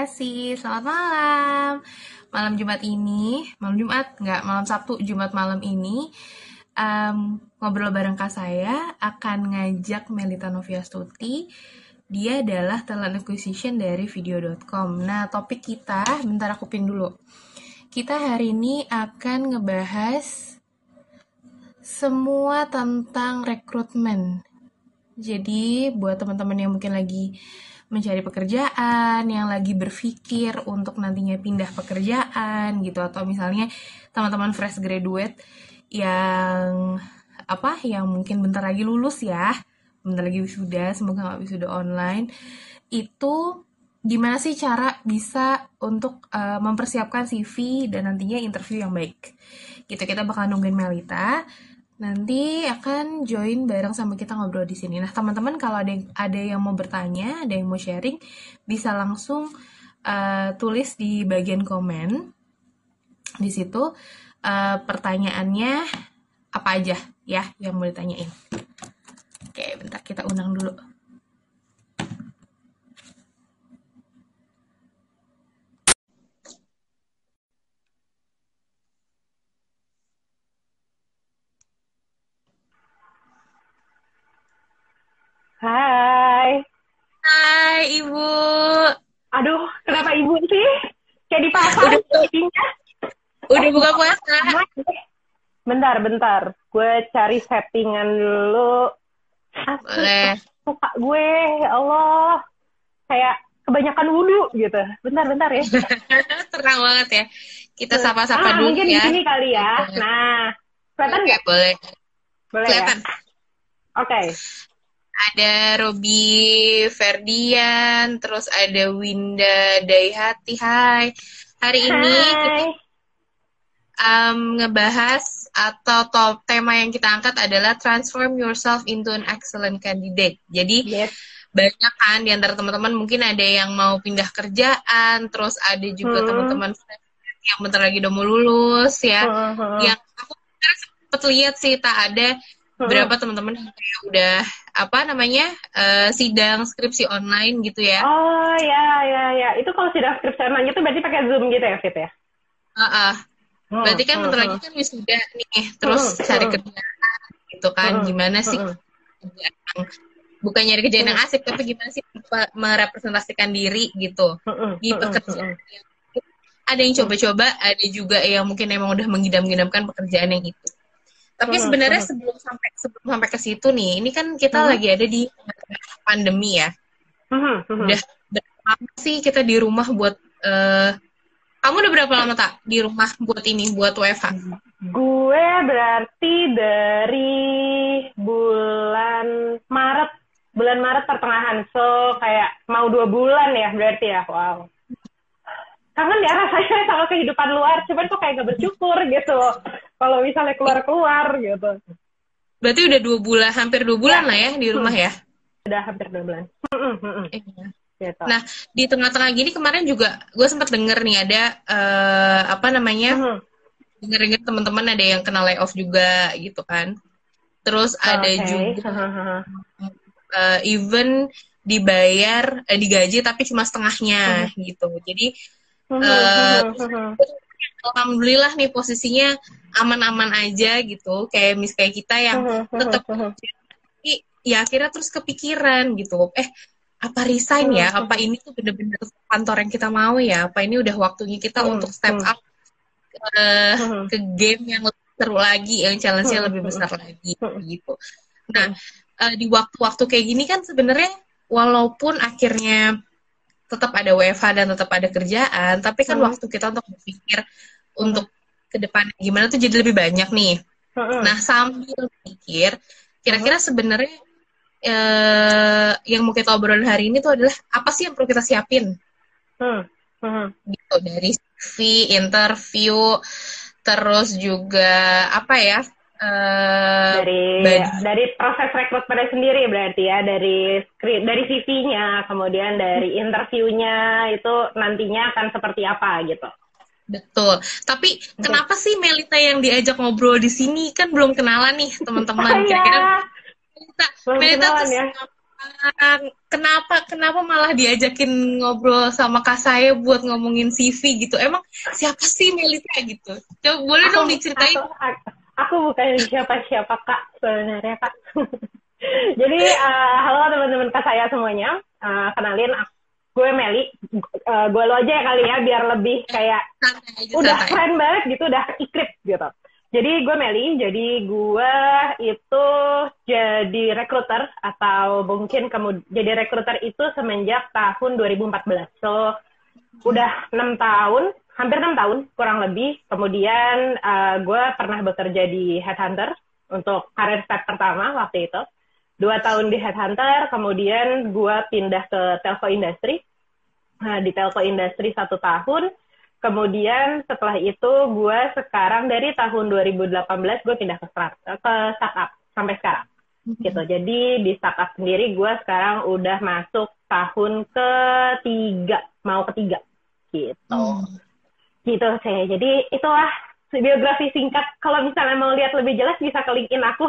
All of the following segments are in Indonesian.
Kasih, selamat malam. Malam Jumat ini, malam Jumat nggak, malam Sabtu Jumat malam ini, um, ngobrol bareng kak saya akan ngajak Melita Noviastuti. Dia adalah talent acquisition dari video.com. Nah, topik kita, bentar aku pin dulu. Kita hari ini akan ngebahas semua tentang rekrutmen. Jadi, buat teman-teman yang mungkin lagi mencari pekerjaan, yang lagi berpikir untuk nantinya pindah pekerjaan gitu. Atau misalnya teman-teman fresh graduate yang apa yang mungkin bentar lagi lulus ya, bentar lagi wisuda, semoga nggak wisuda online. Itu gimana sih cara bisa untuk uh, mempersiapkan CV dan nantinya interview yang baik. Gitu kita bakal nungguin Melita nanti akan join bareng sama kita ngobrol di sini. Nah, teman-teman kalau ada yang, ada yang mau bertanya, ada yang mau sharing, bisa langsung uh, tulis di bagian komen. Di situ uh, pertanyaannya apa aja ya yang mau ditanyain. Oke, bentar kita undang dulu. Hai. Hai, Ibu. Aduh, kenapa Ibu sih? Kayak di papa Udah, udah buka puasa. Bentar, bentar. Gue cari settingan dulu. Asli, Boleh. Suka gue, ya Allah. Kayak kebanyakan wudhu gitu. Bentar, bentar ya. Terang banget ya. Kita sapa-sapa ah, dulu mungkin ya. di sini kali ya. Nah, kelihatan nggak? boleh. Boleh Kelihatan. ya? Oke. Ada Robi Ferdian, terus ada Winda Daihati. Hai. Hari ini kita Hai. um, ngebahas atau top tema yang kita angkat adalah transform yourself into an excellent candidate. Jadi Yes. banyak kan di antara teman-teman mungkin ada yang mau pindah kerjaan, terus ada juga Hmm. teman-teman yang bentar lagi udah mau lulus ya. Hmm, hmm. Yang aku sempet lihat sih tak ada. Berapa teman-teman yang kayak udah apa namanya eh, sidang skripsi online gitu ya. Oh ya ya ya itu kalau sudah skripsi online itu berarti pakai zoom gitu ya Fit ya? Ah, ah. Hmm, Berarti kan hmm, bentar lagi hmm. kan wisuda nih, terus Hmm, cari hmm. kerjaan gitu kan. Hmm, Gimana sih hmm. bukan nyari kerjaan yang asik, tapi gimana sih me- merepresentasikan diri gitu Hmm, di hmm, pekerjaan. hmm, ada yang coba-coba, ada juga yang mungkin emang udah mengidam-idamkan pekerjaan yang itu. Tapi sebenarnya sebelum sampai sebelum sampai ke situ nih, ini kan kita Hmm. lagi ada di pandemi ya. Hmm, hmm. Udah berapa lama sih kita di rumah buat eh kamu udah berapa lama tak di rumah buat ini buat WFH? Gue berarti dari bulan Maret, bulan Maret pertengahan. So kayak mau dua bulan ya berarti ya. Wow. Kangen ya rasanya sama kehidupan luar. Cuman kok kayak gak bersyukur gitu. Kalau misalnya keluar-keluar gitu. Berarti udah dua bulan, hampir dua bulan lah ya di rumah ya. Udah hampir dua bulan. Hmm, hmm, hmm. Iya. Gitu. Nah di tengah-tengah gini kemarin juga gue sempat denger nih ada eh, apa namanya Hmm. denger-denger teman-teman ada yang kena layoff juga gitu kan. Terus ada Oke. juga Hmm, hmm, hmm. eh, even dibayar eh, digaji tapi cuma setengahnya gitu. Jadi Hmm. alhamdulillah nih posisinya aman-aman aja gitu. Kayak mis kayak kita yang tetap ya akhirnya terus kepikiran gitu eh apa resign ya apa ini tuh bener-bener kantor yang kita mau ya apa ini udah waktunya kita Hmm, untuk step hmm. up Hmm. ke game yang lebih seru lagi yang challenge-nya lebih besar lagi gitu nah eh, di waktu-waktu kayak gini kan sebenarnya walaupun akhirnya tetap ada WFH dan tetap ada kerjaan tapi kan Hmm. waktu kita untuk berpikir untuk ke depan gimana tuh jadi lebih banyak nih Hmm, Nah, sambil mikir, kira-kira sebenarnya eh, yang mau kita obrolin hari ini tuh adalah apa sih yang perlu kita siapin hmm, hmm. gitu dari CV, interview, terus juga apa ya? Eh, dari baju. dari proses rekrutmennya sendiri berarti ya dari skri- dari CV-nya kemudian dari interviewnya itu nantinya akan seperti apa gitu Betul. Tapi kenapa sih Melita yang diajak ngobrol di sini kan belum kenalan nih teman-teman. Oh, iya. Kira-kira Melita, Belum Melita kenalan tuh ya. kenapa kenapa malah diajakin ngobrol sama kak saya buat ngomongin CV gitu emang siapa sih Melita gitu coba boleh aku, dong diceritain aku, aku, aku bukan siapa siapa kak sebenarnya kak. Jadi uh, halo teman-teman kak saya semuanya. Uh, kenalin gue Meli. Uh, gue lo aja ya kali ya biar lebih kayak udah keren banget gitu udah ikrip gitu. Jadi gue Meli, jadi gue itu jadi rekruter atau mungkin kamu jadi rekruter itu semenjak tahun 2014. So udah enam tahun, hampir enam tahun kurang lebih. Kemudian uh, gue pernah bekerja di Headhunter untuk karir step pertama waktu itu. Dua tahun di Headhunter, kemudian gue pindah ke telco industry. Nah, di telco industry satu tahun, Kemudian setelah itu gue sekarang dari tahun 2018 gue pindah ke, start, ke startup sampai sekarang. Mm-hmm. Gitu. Jadi di startup sendiri gue sekarang udah masuk tahun ketiga, mau ketiga. Gitu. Mm. Gitu saya. Jadi itulah biografi singkat. Kalau misalnya mau lihat lebih jelas bisa ke LinkedIn aku.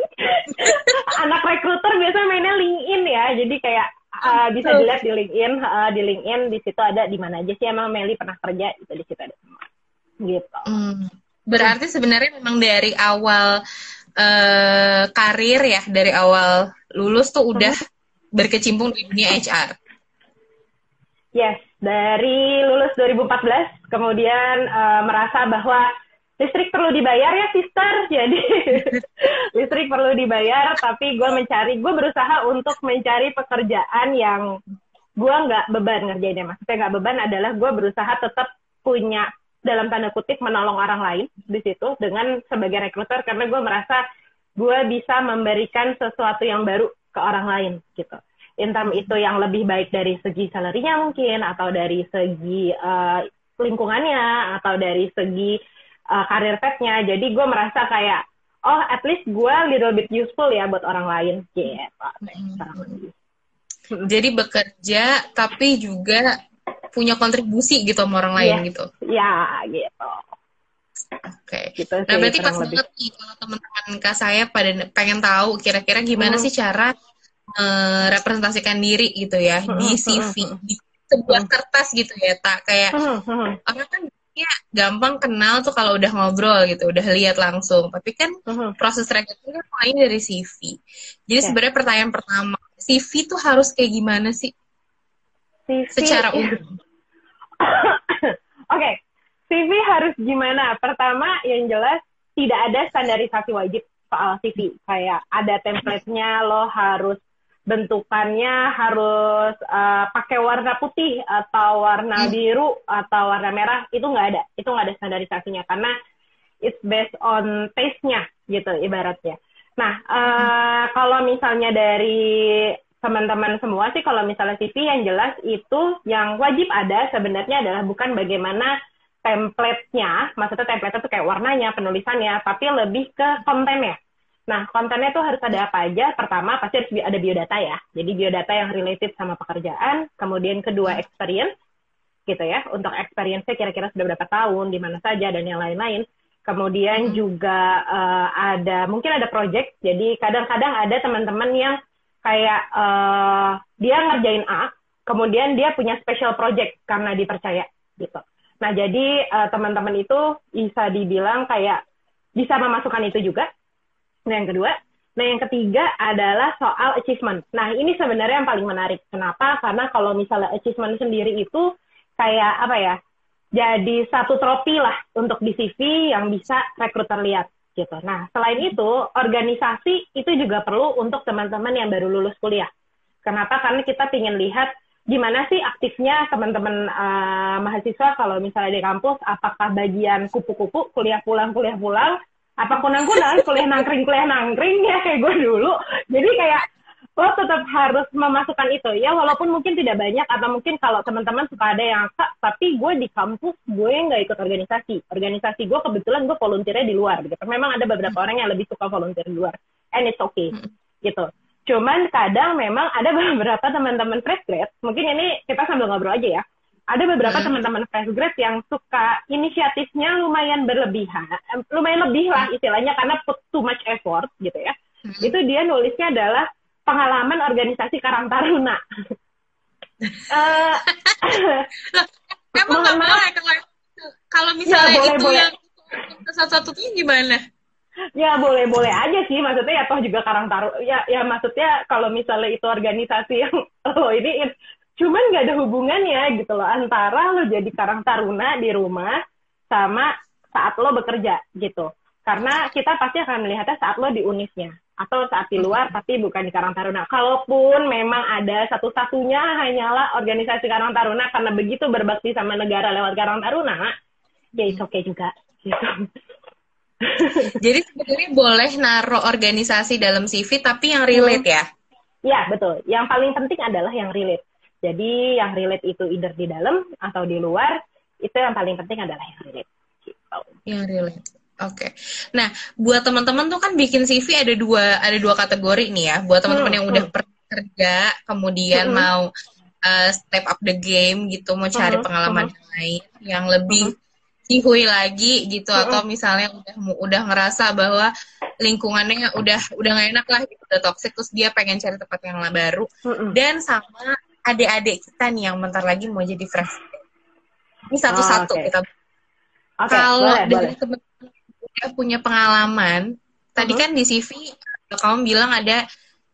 Anak rekruter biasanya mainnya LinkedIn ya. Jadi kayak uh, bisa dilihat di LinkedIn, uh, di LinkedIn di situ ada di mana aja sih emang Meli pernah kerja itu di situ ada semua. Gitu. Hmm. Berarti sebenarnya memang dari awal uh, karir ya, dari awal lulus tuh udah hmm. berkecimpung di dunia HR. Yes, dari lulus 2014 kemudian uh, merasa bahwa listrik perlu dibayar ya sister. Jadi listrik perlu dibayar tapi gue mencari gue berusaha untuk mencari pekerjaan yang gue nggak beban ngerjainnya. Maksudnya nggak beban adalah gue berusaha tetap punya dalam tanda kutip menolong orang lain di situ dengan sebagai rekruter karena gue merasa gue bisa memberikan sesuatu yang baru ke orang lain gitu intam itu yang lebih baik dari segi salarinya mungkin atau dari segi uh, lingkungannya atau dari segi uh, karir petnya jadi gue merasa kayak oh at least gue little bit useful ya buat orang lain gitu hmm. jadi bekerja tapi juga punya kontribusi gitu sama orang lain yeah. gitu ya gitu Oke. Okay. Gitu nah berarti pas banget nih kalau teman-teman kak saya pada pengen tahu kira-kira gimana hmm. sih cara uh, representasikan diri gitu ya hmm. di CV di sebuah kertas gitu ya tak kayak hmm. orang kan ya gampang kenal tuh kalau udah ngobrol gitu, udah lihat langsung. Tapi kan uh-huh. proses rekrutmen kan mulai dari CV. Jadi yeah. sebenarnya pertanyaan pertama, CV tuh harus kayak gimana sih? CV secara umum. Oke, okay. CV harus gimana? Pertama yang jelas tidak ada standarisasi wajib soal CV. Kayak ada template-nya lo harus bentukannya harus uh, pakai warna putih atau warna hmm. biru atau warna merah itu nggak ada. Itu nggak ada standarisasinya karena it's based on taste-nya gitu ibaratnya. Nah uh, kalau misalnya dari teman-teman semua sih kalau misalnya CV yang jelas itu yang wajib ada sebenarnya adalah bukan bagaimana template-nya maksudnya template itu kayak warnanya penulisannya tapi lebih ke kontennya Nah, kontennya tuh harus ada apa aja? Pertama, pasti harus ada biodata ya. Jadi biodata yang related sama pekerjaan. Kemudian kedua, experience, gitu ya. Untuk experience-nya kira-kira sudah berapa tahun, di mana saja, dan yang lain-lain. Kemudian hmm. juga uh, ada, mungkin ada project. Jadi kadang-kadang ada teman-teman yang kayak uh, dia ngerjain A, kemudian dia punya special project karena dipercaya, gitu. Nah, jadi uh, teman-teman itu bisa dibilang kayak bisa memasukkan itu juga Nah, yang kedua, nah yang ketiga adalah soal achievement. Nah, ini sebenarnya yang paling menarik. Kenapa? Karena kalau misalnya achievement sendiri itu kayak apa ya? Jadi satu trofi lah untuk di CV yang bisa rekruter lihat gitu. Nah, selain itu, organisasi itu juga perlu untuk teman-teman yang baru lulus kuliah. Kenapa? Karena kita ingin lihat gimana sih aktifnya teman-teman uh, mahasiswa kalau misalnya di kampus, apakah bagian kupu-kupu, kuliah pulang, kuliah pulang, apa kunang-kunang kuliah nangkring kuliah nangkring ya kayak gue dulu. Jadi kayak lo tetap harus memasukkan itu. Ya walaupun mungkin tidak banyak atau mungkin kalau teman-teman suka ada yang kak tapi gue di kampus gue nggak ikut organisasi. Organisasi gue kebetulan gue volunteernya di luar gitu. Memang ada beberapa orang yang lebih suka volunteer di luar. And it's okay gitu. Cuman kadang memang ada beberapa teman-teman fresh grad mungkin ini kita sambil ngobrol aja ya ada beberapa hmm. teman-teman fresh grad yang suka inisiatifnya lumayan berlebihan, lumayan lebih lah istilahnya karena put too much effort gitu ya. Hmm. Itu dia nulisnya adalah pengalaman organisasi Karang Taruna. uh, Emang nggak boleh kalau kalau misalnya ya, boleh, itu boleh. yang satu-satunya gimana? Ya boleh-boleh aja sih, maksudnya ya toh juga Karang Taruna. Ya, ya maksudnya kalau misalnya itu organisasi yang oh ini cuman nggak ada hubungannya gitu loh antara lo jadi Karang Taruna di rumah sama saat lo bekerja gitu. Karena kita pasti akan melihatnya saat lo di unisnya atau saat di luar tapi bukan di Karang Taruna. Kalaupun memang ada satu-satunya hanyalah organisasi Karang Taruna karena begitu berbakti sama negara lewat Karang Taruna, ya itu oke okay juga. Gitu. Jadi sebenarnya boleh naruh organisasi dalam CV tapi yang relate ya? Ya betul. Yang paling penting adalah yang relate. Jadi yang relate itu either di dalam atau di luar itu yang paling penting adalah yang relate. Gitu. Yang relate. Oke. Okay. Nah, buat teman-teman tuh kan bikin CV ada dua ada dua kategori nih ya. Buat teman-teman hmm, yang udah hmm. kerja, kemudian hmm. mau uh, step up the game gitu, mau cari hmm. pengalaman hmm. yang lain yang lebih hmm. cihui lagi gitu hmm. atau misalnya udah udah ngerasa bahwa lingkungannya udah udah gak enak lah gitu, udah toxic terus dia pengen cari tempat yang baru. Hmm. Dan sama adik-adik kita nih yang bentar lagi mau jadi fresh. Ini satu-satu oh, okay. kita Okay, Kalau dari teman punya pengalaman, tadi uh-huh. kan di CV kamu bilang ada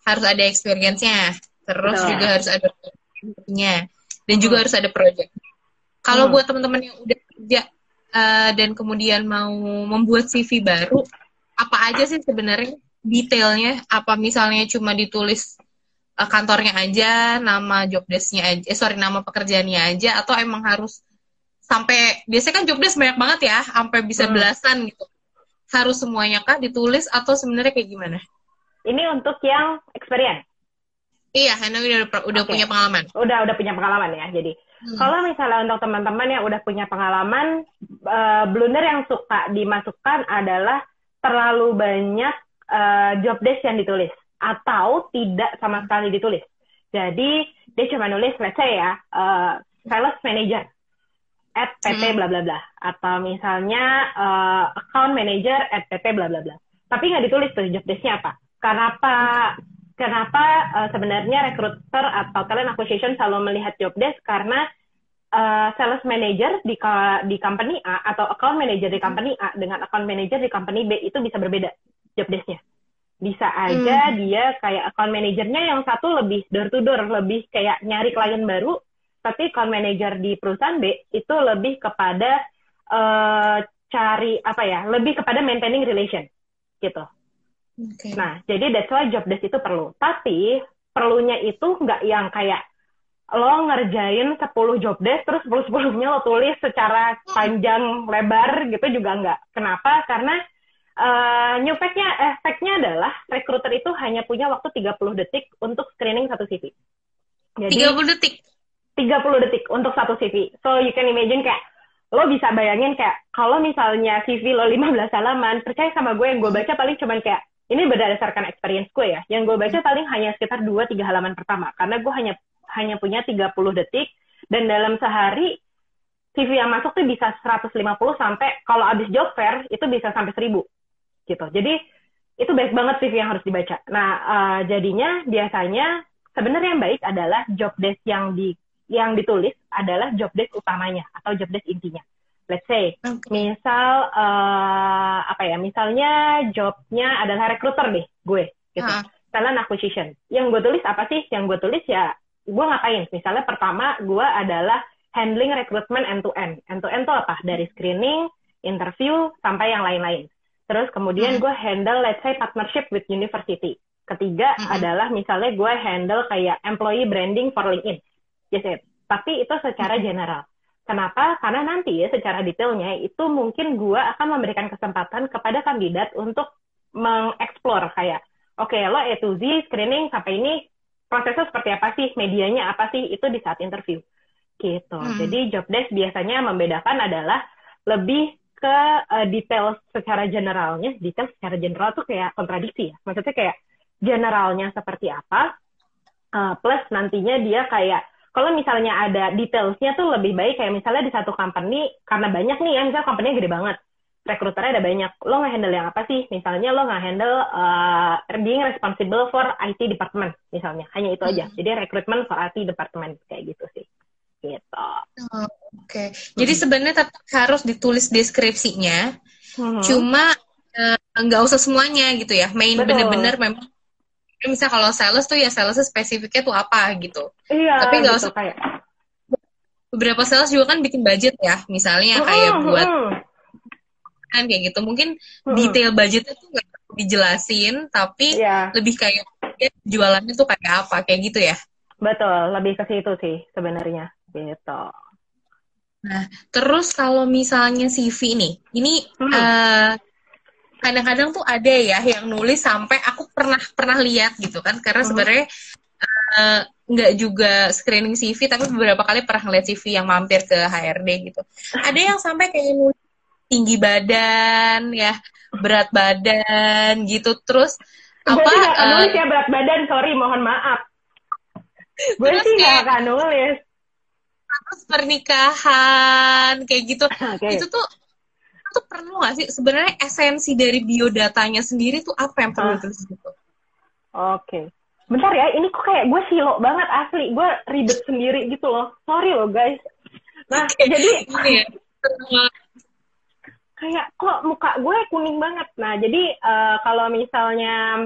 harus ada experience-nya, terus Betul. juga harus ada nya dan juga harus ada project. Kalau uh-huh. buat teman-teman yang udah kerja uh, dan kemudian mau membuat CV baru, apa aja sih sebenarnya detailnya? Apa misalnya cuma ditulis uh, kantornya aja, nama job desk-nya aja, eh, sorry nama pekerjaannya aja, atau emang harus sampai biasanya kan job desk banyak banget ya, sampai bisa hmm. belasan gitu harus semuanya kah ditulis atau sebenarnya kayak gimana? Ini untuk yang experience. Iya, Hana udah udah okay. punya pengalaman. Udah udah punya pengalaman ya. Jadi hmm. kalau misalnya untuk teman-teman yang udah punya pengalaman, uh, blunder yang suka dimasukkan adalah terlalu banyak uh, job desk yang ditulis atau tidak sama sekali ditulis. Jadi dia cuma nulis, let's say ya, uh, sales manager at pt hmm. bla bla bla. Atau misalnya uh, account manager at pt bla bla bla. Tapi nggak ditulis tuh job desknya apa. Kenapa kenapa uh, sebenarnya recruiter atau talent acquisition selalu melihat job desk? Karena uh, sales manager di di company A atau account manager di company A dengan account manager di company B itu bisa berbeda job desknya bisa aja hmm. dia kayak account manajernya yang satu lebih door to door lebih kayak nyari klien baru tapi account manager di perusahaan B itu lebih kepada uh, cari apa ya lebih kepada maintaining relation gitu okay. nah jadi that's why job desk itu perlu tapi perlunya itu nggak yang kayak lo ngerjain 10 job desk terus 10 10-nya lo tulis secara panjang lebar gitu juga nggak. Kenapa? Karena uh, new fact-nya efeknya adalah recruiter itu hanya punya waktu 30 detik untuk screening satu CV. Jadi 30 detik. 30 detik untuk satu CV. So you can imagine kayak lo bisa bayangin kayak kalau misalnya CV lo 15 halaman, percaya sama gue yang gue baca paling cuman kayak ini berdasarkan experience gue ya. Yang gue baca paling hanya sekitar 2-3 halaman pertama karena gue hanya hanya punya 30 detik dan dalam sehari CV yang masuk tuh bisa 150 sampai kalau abis job fair itu bisa sampai 1000 gitu. Jadi itu baik banget CV yang harus dibaca. Nah, uh, jadinya biasanya sebenarnya yang baik adalah job desk yang di yang ditulis adalah job desk utamanya atau job desk intinya. Let's say, okay. misal uh, apa ya, misalnya jobnya adalah recruiter deh, gue, gitu. Uh. Talent acquisition. Yang gue tulis apa sih? Yang gue tulis ya, gue ngapain? Misalnya pertama, gue adalah handling recruitment end to end. End to end tuh apa? Dari screening, interview, sampai yang lain-lain. Terus kemudian hmm. gue handle, let's say, partnership with university. Ketiga hmm. adalah misalnya gue handle kayak employee branding for LinkedIn yes, yes. Tapi itu secara hmm. general. Kenapa? Karena nanti ya secara detailnya itu mungkin gue akan memberikan kesempatan kepada kandidat untuk mengeksplor kayak, oke okay, lo A to Z screening sampai ini prosesnya seperti apa sih, medianya apa sih, itu di saat interview. Gitu. Hmm. Jadi job desk biasanya membedakan adalah lebih ke uh, detail secara generalnya, detail secara general tuh kayak kontradiksi ya. Maksudnya kayak generalnya seperti apa, uh, plus nantinya dia kayak kalau misalnya ada detailsnya tuh lebih baik kayak misalnya di satu company karena banyak nih ya misalnya company gede banget rekruternya ada banyak. Lo nggak handle yang apa sih? Misalnya lo nggak handle uh, being responsible for IT department misalnya. Hanya itu aja. Hmm. Jadi recruitment for IT department kayak gitu sih. Gitu. Oh, Oke. Okay. Jadi hmm. sebenarnya tetap harus ditulis deskripsinya. Hmm. Cuma eh, nggak uh, usah semuanya gitu ya. Main bener-bener memang misal kalau sales tuh ya sales spesifiknya tuh apa gitu. Iya. Tapi nggak usah kayak beberapa sales juga kan bikin budget ya. Misalnya kayak buat kan kayak gitu mungkin hmm. detail budgetnya tuh nggak dijelasin tapi yeah. lebih kayak ya, jualannya tuh kayak apa kayak gitu ya betul lebih ke situ sih sebenarnya gitu nah terus kalau misalnya CV nih ini hmm. uh, kadang-kadang tuh ada ya yang nulis sampai aku pernah pernah lihat gitu kan karena hmm. sebenarnya uh, nggak juga screening CV tapi beberapa kali pernah ngeliat CV yang mampir ke HRD gitu ada yang sampai kayak nulis tinggi badan ya berat badan gitu terus apa sih gak akan uh, nulis ya berat badan sorry mohon maaf gue sih gak akan nulis terus pernikahan kayak gitu okay. itu tuh itu perlu gak sih sebenarnya esensi dari biodatanya sendiri tuh apa yang perlu terus gitu oke okay. bentar ya ini kok kayak gue silo banget asli gue ribet sendiri gitu loh sorry loh guys nah okay. jadi ini ya kayak kok muka gue kuning banget. Nah, jadi uh, kalau misalnya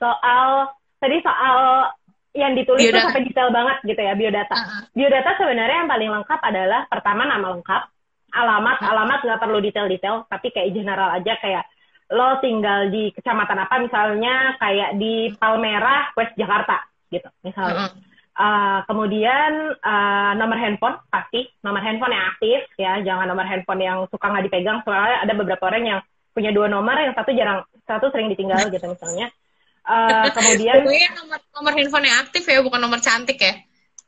soal tadi soal yang ditulis biodata. tuh sampai detail banget gitu ya biodata. Uh -huh. Biodata sebenarnya yang paling lengkap adalah pertama nama lengkap, alamat, uh -huh. alamat nggak perlu detail-detail, tapi kayak general aja kayak lo tinggal di kecamatan apa misalnya kayak di Palmerah, West Jakarta gitu misalnya. Uh -huh. Uh, kemudian uh, nomor handphone pasti nomor handphone yang aktif ya jangan nomor handphone yang suka nggak dipegang soalnya ada beberapa orang yang punya dua nomor yang satu jarang satu sering ditinggal gitu misalnya uh, kemudian nomor nomor handphone yang aktif ya bukan nomor cantik ya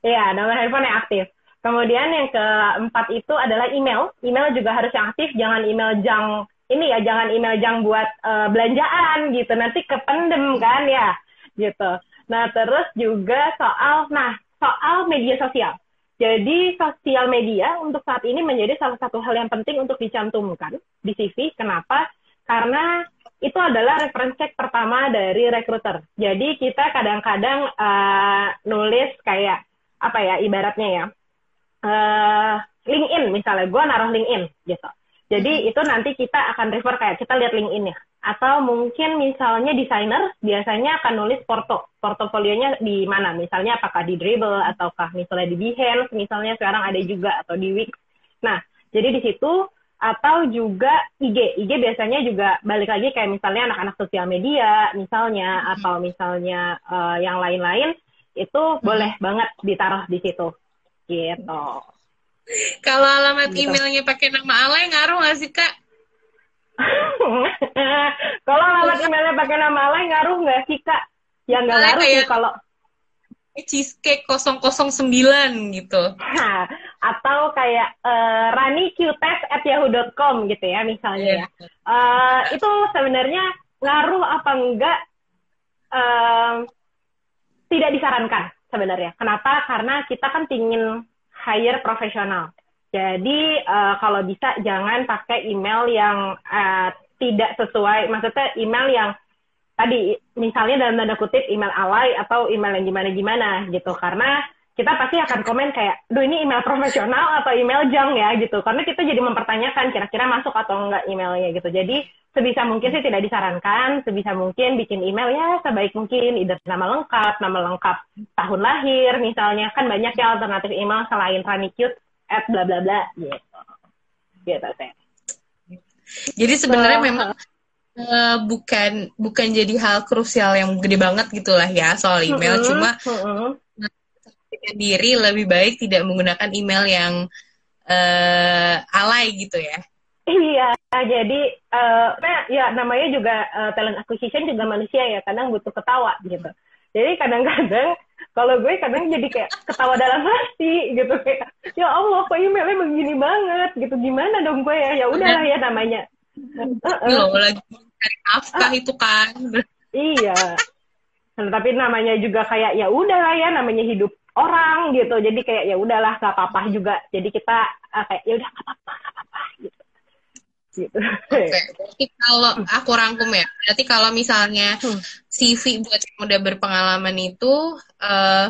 iya nomor handphone yang aktif kemudian yang keempat itu adalah email email juga harus yang aktif jangan email jang ini ya jangan email jang buat uh, belanjaan gitu nanti kependem kan ya gitu Nah, terus juga soal, nah, soal media sosial. Jadi, sosial media untuk saat ini menjadi salah satu hal yang penting untuk dicantumkan di CV. Kenapa? Karena itu adalah reference check pertama dari recruiter. Jadi, kita kadang-kadang uh, nulis kayak, apa ya, ibaratnya ya, uh, LinkedIn misalnya, gue naruh LinkedIn gitu. Jadi, itu nanti kita akan refer kayak, kita lihat LinkedIn ya. Atau mungkin misalnya desainer biasanya akan nulis porto portofolionya di mana. Misalnya apakah di Dribble ataukah misalnya di Behance misalnya. Sekarang ada juga atau di Wix. Nah jadi di situ atau juga IG IG biasanya juga balik lagi kayak misalnya anak-anak sosial media misalnya hmm. atau misalnya uh, yang lain-lain itu hmm. boleh banget ditaruh di situ gitu kalau alamat gitu. emailnya pakai nama alay ngaruh nggak sih kak kalau alamat emailnya pakai nama lain ngaruh nggak sih kak? Ya nggak ngaruh sih kalau cheesecake 009 gitu. atau kayak uh, raniqtest at yahoo.com gitu ya misalnya yeah. ya. Uh, itu sebenarnya ngaruh apa enggak uh, tidak disarankan sebenarnya. Kenapa? Karena kita kan ingin hire profesional. Jadi uh, kalau bisa jangan pakai email yang uh, tidak sesuai, maksudnya email yang tadi misalnya dalam tanda kutip email alay atau email yang gimana-gimana gitu. Karena kita pasti akan komen kayak, duh ini email profesional atau email junk ya gitu. Karena kita jadi mempertanyakan kira-kira masuk atau enggak emailnya gitu. Jadi sebisa mungkin sih tidak disarankan, sebisa mungkin bikin email ya sebaik mungkin, either nama lengkap, nama lengkap tahun lahir misalnya. Kan banyak ya alternatif email selain Ranicute at bla bla bla gitu gitu sih jadi sebenarnya so, memang uh, bukan bukan jadi hal krusial yang gede banget gitulah ya soal email. Uh -uh, cuma uh -uh. diri lebih baik tidak menggunakan email yang uh, alay gitu ya. Iya, jadi uh, ya namanya juga uh, talent acquisition juga manusia ya, kadang butuh ketawa gitu. Jadi kadang-kadang kalau gue kadang jadi kayak ketawa dalam hati gitu kayak ya Allah kok emailnya begini banget gitu. Gimana dong gue ya? Ya udahlah ya namanya. Uh lagi cari nafkah itu kan iya nah, tapi namanya juga kayak ya udahlah ya namanya hidup orang gitu jadi kayak ya udahlah gak apa-apa juga jadi kita uh, kayak ya udah gak apa-apa gak apa-apa gitu gitu. Oke, okay. kalau aku rangkum ya, berarti kalau misalnya hmm. CV buat yang udah berpengalaman itu uh,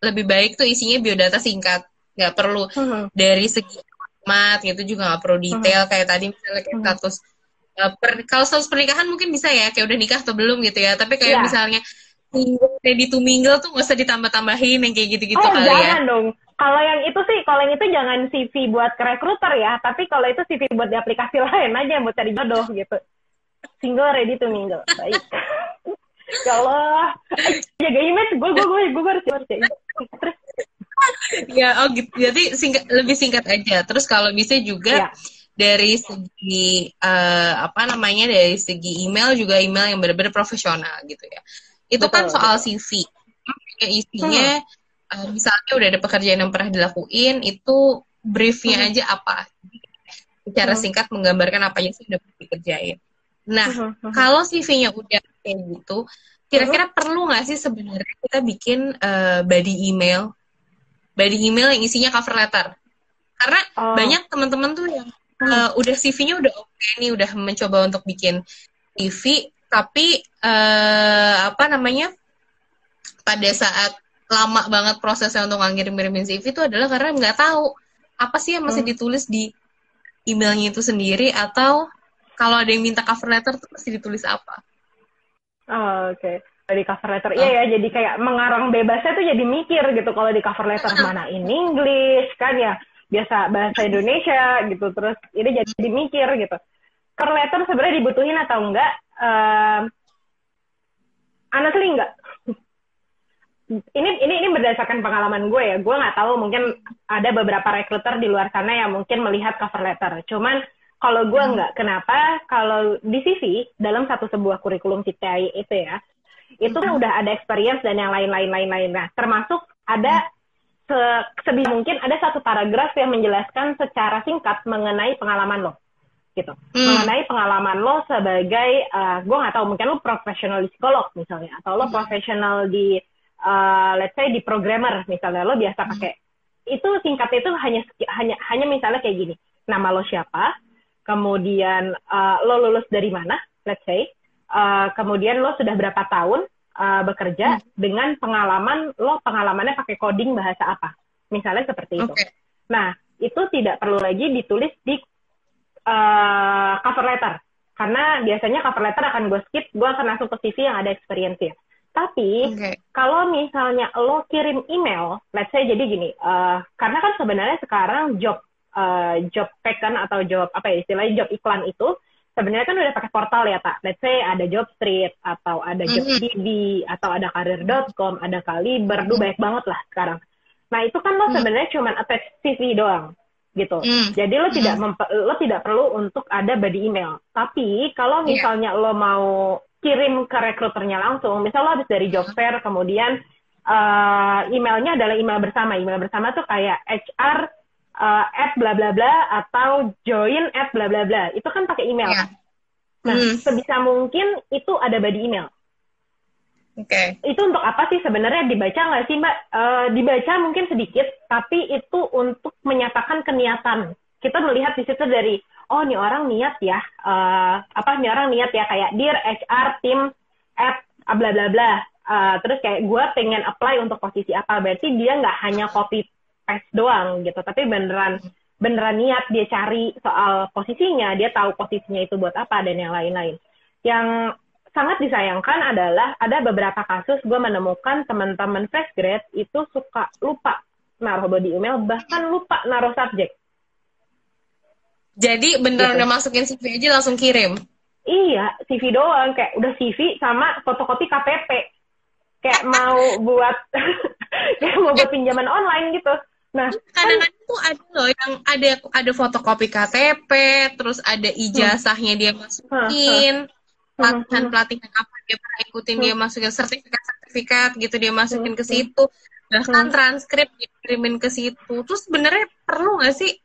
lebih baik tuh isinya biodata singkat, nggak perlu hmm. dari segi format gitu juga nggak perlu detail hmm. kayak tadi misalnya kayak hmm. status uh, per, kalau status pernikahan mungkin bisa ya kayak udah nikah atau belum gitu ya, tapi kayak yeah. misalnya ready to mingle tuh nggak usah ditambah-tambahin yang kayak gitu-gitu oh, kali jangan ya. jangan dong kalau yang itu sih, kalau yang itu jangan CV buat ke recruiter ya, tapi kalau itu CV buat di aplikasi lain aja buat cari jodoh gitu. Single ready to mingle. Baik. ya Allah. Jaga image, gue, gue, gue, gue harus, harus Terus. Ya, oh gitu. Jadi singkat, lebih singkat aja. Terus kalau bisa juga ya. Dari segi uh, apa namanya dari segi email juga email yang benar-benar profesional gitu ya. Itu kan betul, kan soal betul. CV. Isinya hmm uh, misalnya udah ada pekerjaan yang pernah dilakuin itu briefnya hmm. aja apa secara hmm. singkat menggambarkan apa yang sudah dikerjain nah hmm. hmm. kalau CV-nya udah kayak gitu kira-kira hmm. perlu nggak sih sebenarnya kita bikin uh, body email body email yang isinya cover letter karena oh. banyak teman-teman tuh yang uh, udah CV-nya udah oke okay nih udah mencoba untuk bikin CV tapi uh, apa namanya pada saat lama banget prosesnya untuk ngirim-ngirimin CV itu adalah karena nggak tahu apa sih yang masih hmm. ditulis di emailnya itu sendiri atau kalau ada yang minta cover letter tuh mesti ditulis apa? Oh, Oke, okay. di cover letter iya oh. ya, jadi kayak mengarang bebasnya tuh jadi mikir gitu kalau di cover letter mana in English kan ya biasa bahasa Indonesia gitu terus ini jadi mikir gitu. Cover letter sebenarnya dibutuhin atau enggak? Uh, honestly enggak ini ini ini berdasarkan pengalaman gue ya gue nggak tahu mungkin ada beberapa recruiter di luar sana yang mungkin melihat cover letter cuman kalau gue hmm. nggak kenapa kalau di CV dalam satu sebuah kurikulum CTI itu ya itu kan hmm. udah ada experience dan yang lain-lain lain-lain nah termasuk ada se mungkin ada satu paragraf yang menjelaskan secara singkat mengenai pengalaman lo gitu hmm. mengenai pengalaman lo sebagai uh, gue nggak tahu mungkin lo profesional di psikolog misalnya atau lo hmm. profesional di uh, let's say di programmer misalnya lo biasa hmm. pakai itu singkatnya itu hanya hanya hanya misalnya kayak gini nama lo siapa kemudian uh, lo lulus dari mana let's say uh, kemudian lo sudah berapa tahun uh, bekerja hmm. dengan pengalaman lo pengalamannya pakai coding bahasa apa misalnya seperti itu okay. nah itu tidak perlu lagi ditulis di uh, cover letter karena biasanya cover letter akan gue skip gue akan langsung ke CV yang ada experience ya tapi okay. kalau misalnya lo kirim email, let's say jadi gini, uh, karena kan sebenarnya sekarang job uh, job pack kan atau job apa ya istilahnya job iklan itu sebenarnya kan udah pakai portal ya tak. Let's say ada job street atau ada mm -hmm. atau ada karir.com, ada kaliber, mm -hmm. banyak banget lah sekarang. Nah itu kan lo sebenarnya mm -hmm. cuma attach CV doang gitu. Mm. Jadi lo tidak mm. lo tidak perlu untuk ada body email. Tapi kalau iya. misalnya yeah. lo mau kirim ke rekruternya langsung. Misal lo habis dari job fair, kemudian uh, emailnya adalah email bersama. Email bersama tuh kayak HR uh, at bla bla bla atau join at bla bla bla. Itu kan pakai email. Yeah. Nah, hmm. sebisa mungkin itu ada body email. Oke. Okay. Itu untuk apa sih sebenarnya dibaca nggak sih Mbak? Uh, dibaca mungkin sedikit, tapi itu untuk menyatakan keniatan. Kita melihat di situ dari oh ini orang niat ya uh, apa ini orang niat ya kayak dear HR team at bla bla bla uh, terus kayak gue pengen apply untuk posisi apa berarti dia nggak hanya copy paste doang gitu tapi beneran beneran niat dia cari soal posisinya dia tahu posisinya itu buat apa dan yang lain-lain yang sangat disayangkan adalah ada beberapa kasus gue menemukan teman-teman fresh grade itu suka lupa naruh body email bahkan lupa naruh subjek jadi beneran gitu. udah masukin CV aja langsung kirim? Iya, CV doang. Kayak udah CV sama fotokopi KTP. Kayak mau buat kayak mau buat pinjaman online gitu. Nah, kadang-kadang kan, tuh ada loh yang ada ada fotokopi KTP, terus ada ijazahnya dia masukin, pelatihan pelatihan apa dia pernah ikutin dia masukin sertifikat sertifikat gitu dia masukin ke situ, bahkan transkrip dikirimin ke situ. Terus sebenarnya perlu nggak sih?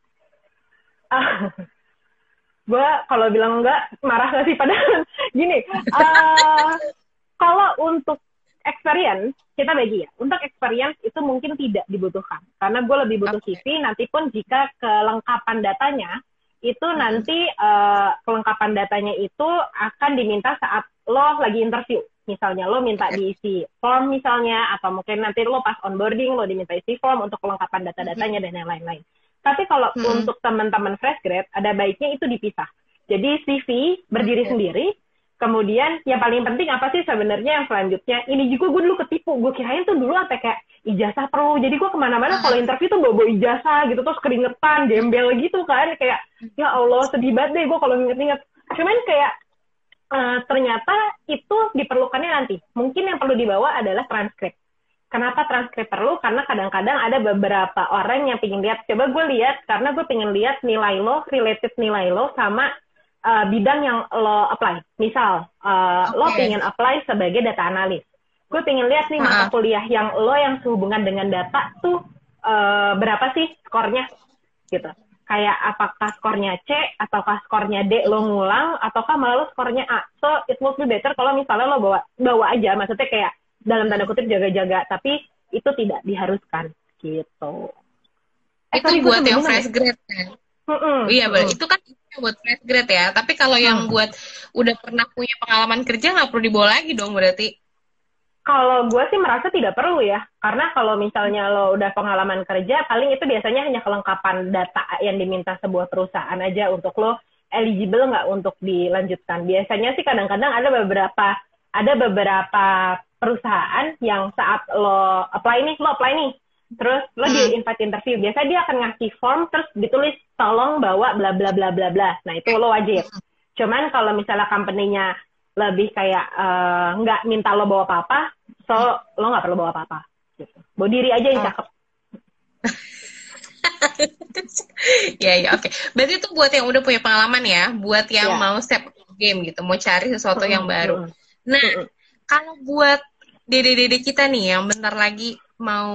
Uh, gue kalau bilang enggak marah gak sih? Padahal gini uh, kalau untuk experience kita bagi ya untuk experience itu mungkin tidak dibutuhkan karena gue lebih butuh okay. CV nanti pun jika kelengkapan datanya itu nanti uh, kelengkapan datanya itu akan diminta saat lo lagi interview. Misalnya lo minta diisi form misalnya, atau mungkin nanti lo pas onboarding lo diminta isi form untuk kelengkapan data-datanya dan yang lain-lain. Tapi kalau hmm. untuk teman-teman fresh grad, ada baiknya itu dipisah. Jadi CV berdiri okay. sendiri, kemudian yang paling penting apa sih sebenarnya yang selanjutnya? Ini juga gue dulu ketipu, gue kirain tuh dulu apa kayak ijazah perlu. Jadi gue ke mana-mana kalau interview tuh bawa, bawa ijazah gitu, terus keringetan, gembel gitu kan. Kayak, ya Allah sedih banget deh gue kalau inget-inget. Cuman kayak uh, ternyata itu diperlukannya nanti. Mungkin yang perlu dibawa adalah transkrip. Kenapa transkrip perlu? Karena kadang-kadang ada beberapa orang yang pingin lihat. Coba gue lihat karena gue pingin lihat nilai lo, related nilai lo sama uh, bidang yang lo apply. Misal, uh, eh, okay. lo pingin apply sebagai data analis. Gue pingin lihat nih mata kuliah yang lo yang sehubungan dengan data tuh uh, berapa sih skornya gitu. Kayak apakah skornya C ataukah skornya D lo ngulang ataukah malah lo skornya A. So it would be better kalau misalnya lo bawa bawa aja maksudnya kayak dalam tanda kutip jaga-jaga tapi itu tidak diharuskan gitu eh, itu sorry, buat yang fresh grade kan mm -mm. iya mm. itu kan buat fresh grade ya tapi kalau mm. yang buat udah pernah punya pengalaman kerja nggak perlu dibawa lagi dong berarti kalau gue sih merasa tidak perlu ya, karena kalau misalnya lo udah pengalaman kerja, paling itu biasanya hanya kelengkapan data yang diminta sebuah perusahaan aja untuk lo eligible nggak untuk dilanjutkan. Biasanya sih kadang-kadang ada beberapa ada beberapa perusahaan yang saat lo apply nih, lo apply nih, terus lo hmm. di invite interview, biasa dia akan ngasih form terus ditulis tolong bawa bla bla bla bla bla. Nah itu lo wajib. Cuman kalau misalnya company-nya lebih kayak uh, nggak minta lo bawa apa-apa, so lo nggak perlu bawa apa-apa. Gitu. Bawa diri aja yang oh. cakep. ya ya oke. Okay. Berarti itu buat yang udah punya pengalaman ya, buat yang yeah. mau step game gitu, mau cari sesuatu yang baru. Nah, kalau buat dede-dede kita nih yang bentar lagi mau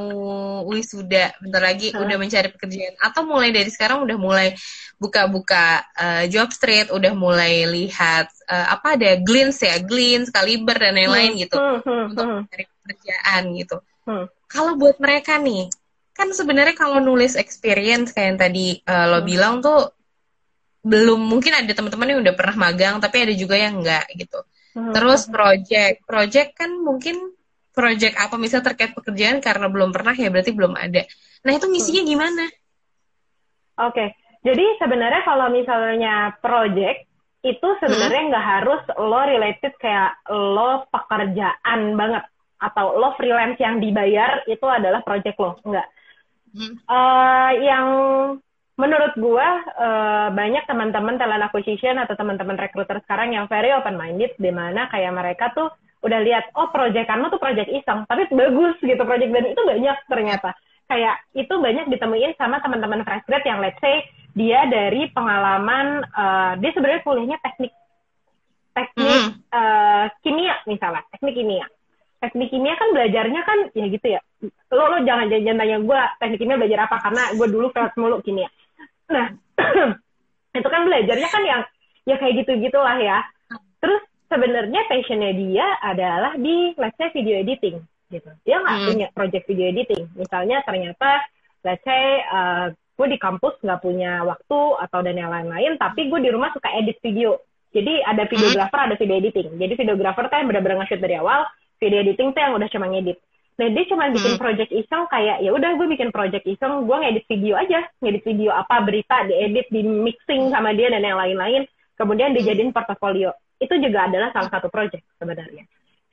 wisuda, bentar lagi hmm. udah mencari pekerjaan atau mulai dari sekarang udah mulai buka-buka uh, job street, udah mulai lihat uh, apa ada glints ya, glints, kaliber dan lain-lain hmm. gitu hmm. Hmm. untuk mencari pekerjaan gitu. Hmm. Kalau buat mereka nih, kan sebenarnya kalau nulis experience kayak yang tadi uh, lo hmm. bilang tuh belum mungkin ada teman-teman yang udah pernah magang tapi ada juga yang enggak gitu. Hmm. Terus project, project kan mungkin project apa misalnya terkait pekerjaan karena belum pernah ya berarti belum ada. Nah itu misinya gimana? Oke, okay. jadi sebenarnya kalau misalnya project itu sebenarnya hmm. nggak hmm. harus lo related kayak lo pekerjaan banget atau lo freelance yang dibayar itu adalah project lo, enggak. Hmm. Uh, yang menurut gua uh, banyak teman-teman talent acquisition atau teman-teman recruiter sekarang yang very open minded di mana kayak mereka tuh udah lihat oh project kamu tuh project iseng tapi bagus gitu project dan itu banyak ternyata kayak itu banyak ditemuin sama teman-teman fresh grad yang let's say dia dari pengalaman uh, dia sebenarnya kuliahnya teknik teknik mm. uh, kimia misalnya teknik kimia teknik kimia kan belajarnya kan ya gitu ya lo lo jangan jangan tanya gue teknik kimia belajar apa karena gue dulu kelas mulu kimia Nah, itu kan belajarnya kan yang ya kayak gitu-gitulah ya. Terus sebenarnya passionnya dia adalah di let's say video editing gitu. Dia nggak hmm. punya project video editing. Misalnya ternyata let's say uh, gue di kampus nggak punya waktu atau dan yang lain-lain, tapi gue di rumah suka edit video. Jadi ada hmm. videographer, ada video editing. Jadi videographer tuh yang benar-benar nge-shoot dari awal, video editing tuh yang udah cuma ngedit. Nah dia cuma bikin hmm. project iseng kayak ya udah gue bikin project iseng, gue ngedit video aja, ngedit video apa berita, diedit, di mixing sama dia dan yang lain-lain, kemudian dijadiin portofolio. Itu juga adalah salah satu project sebenarnya.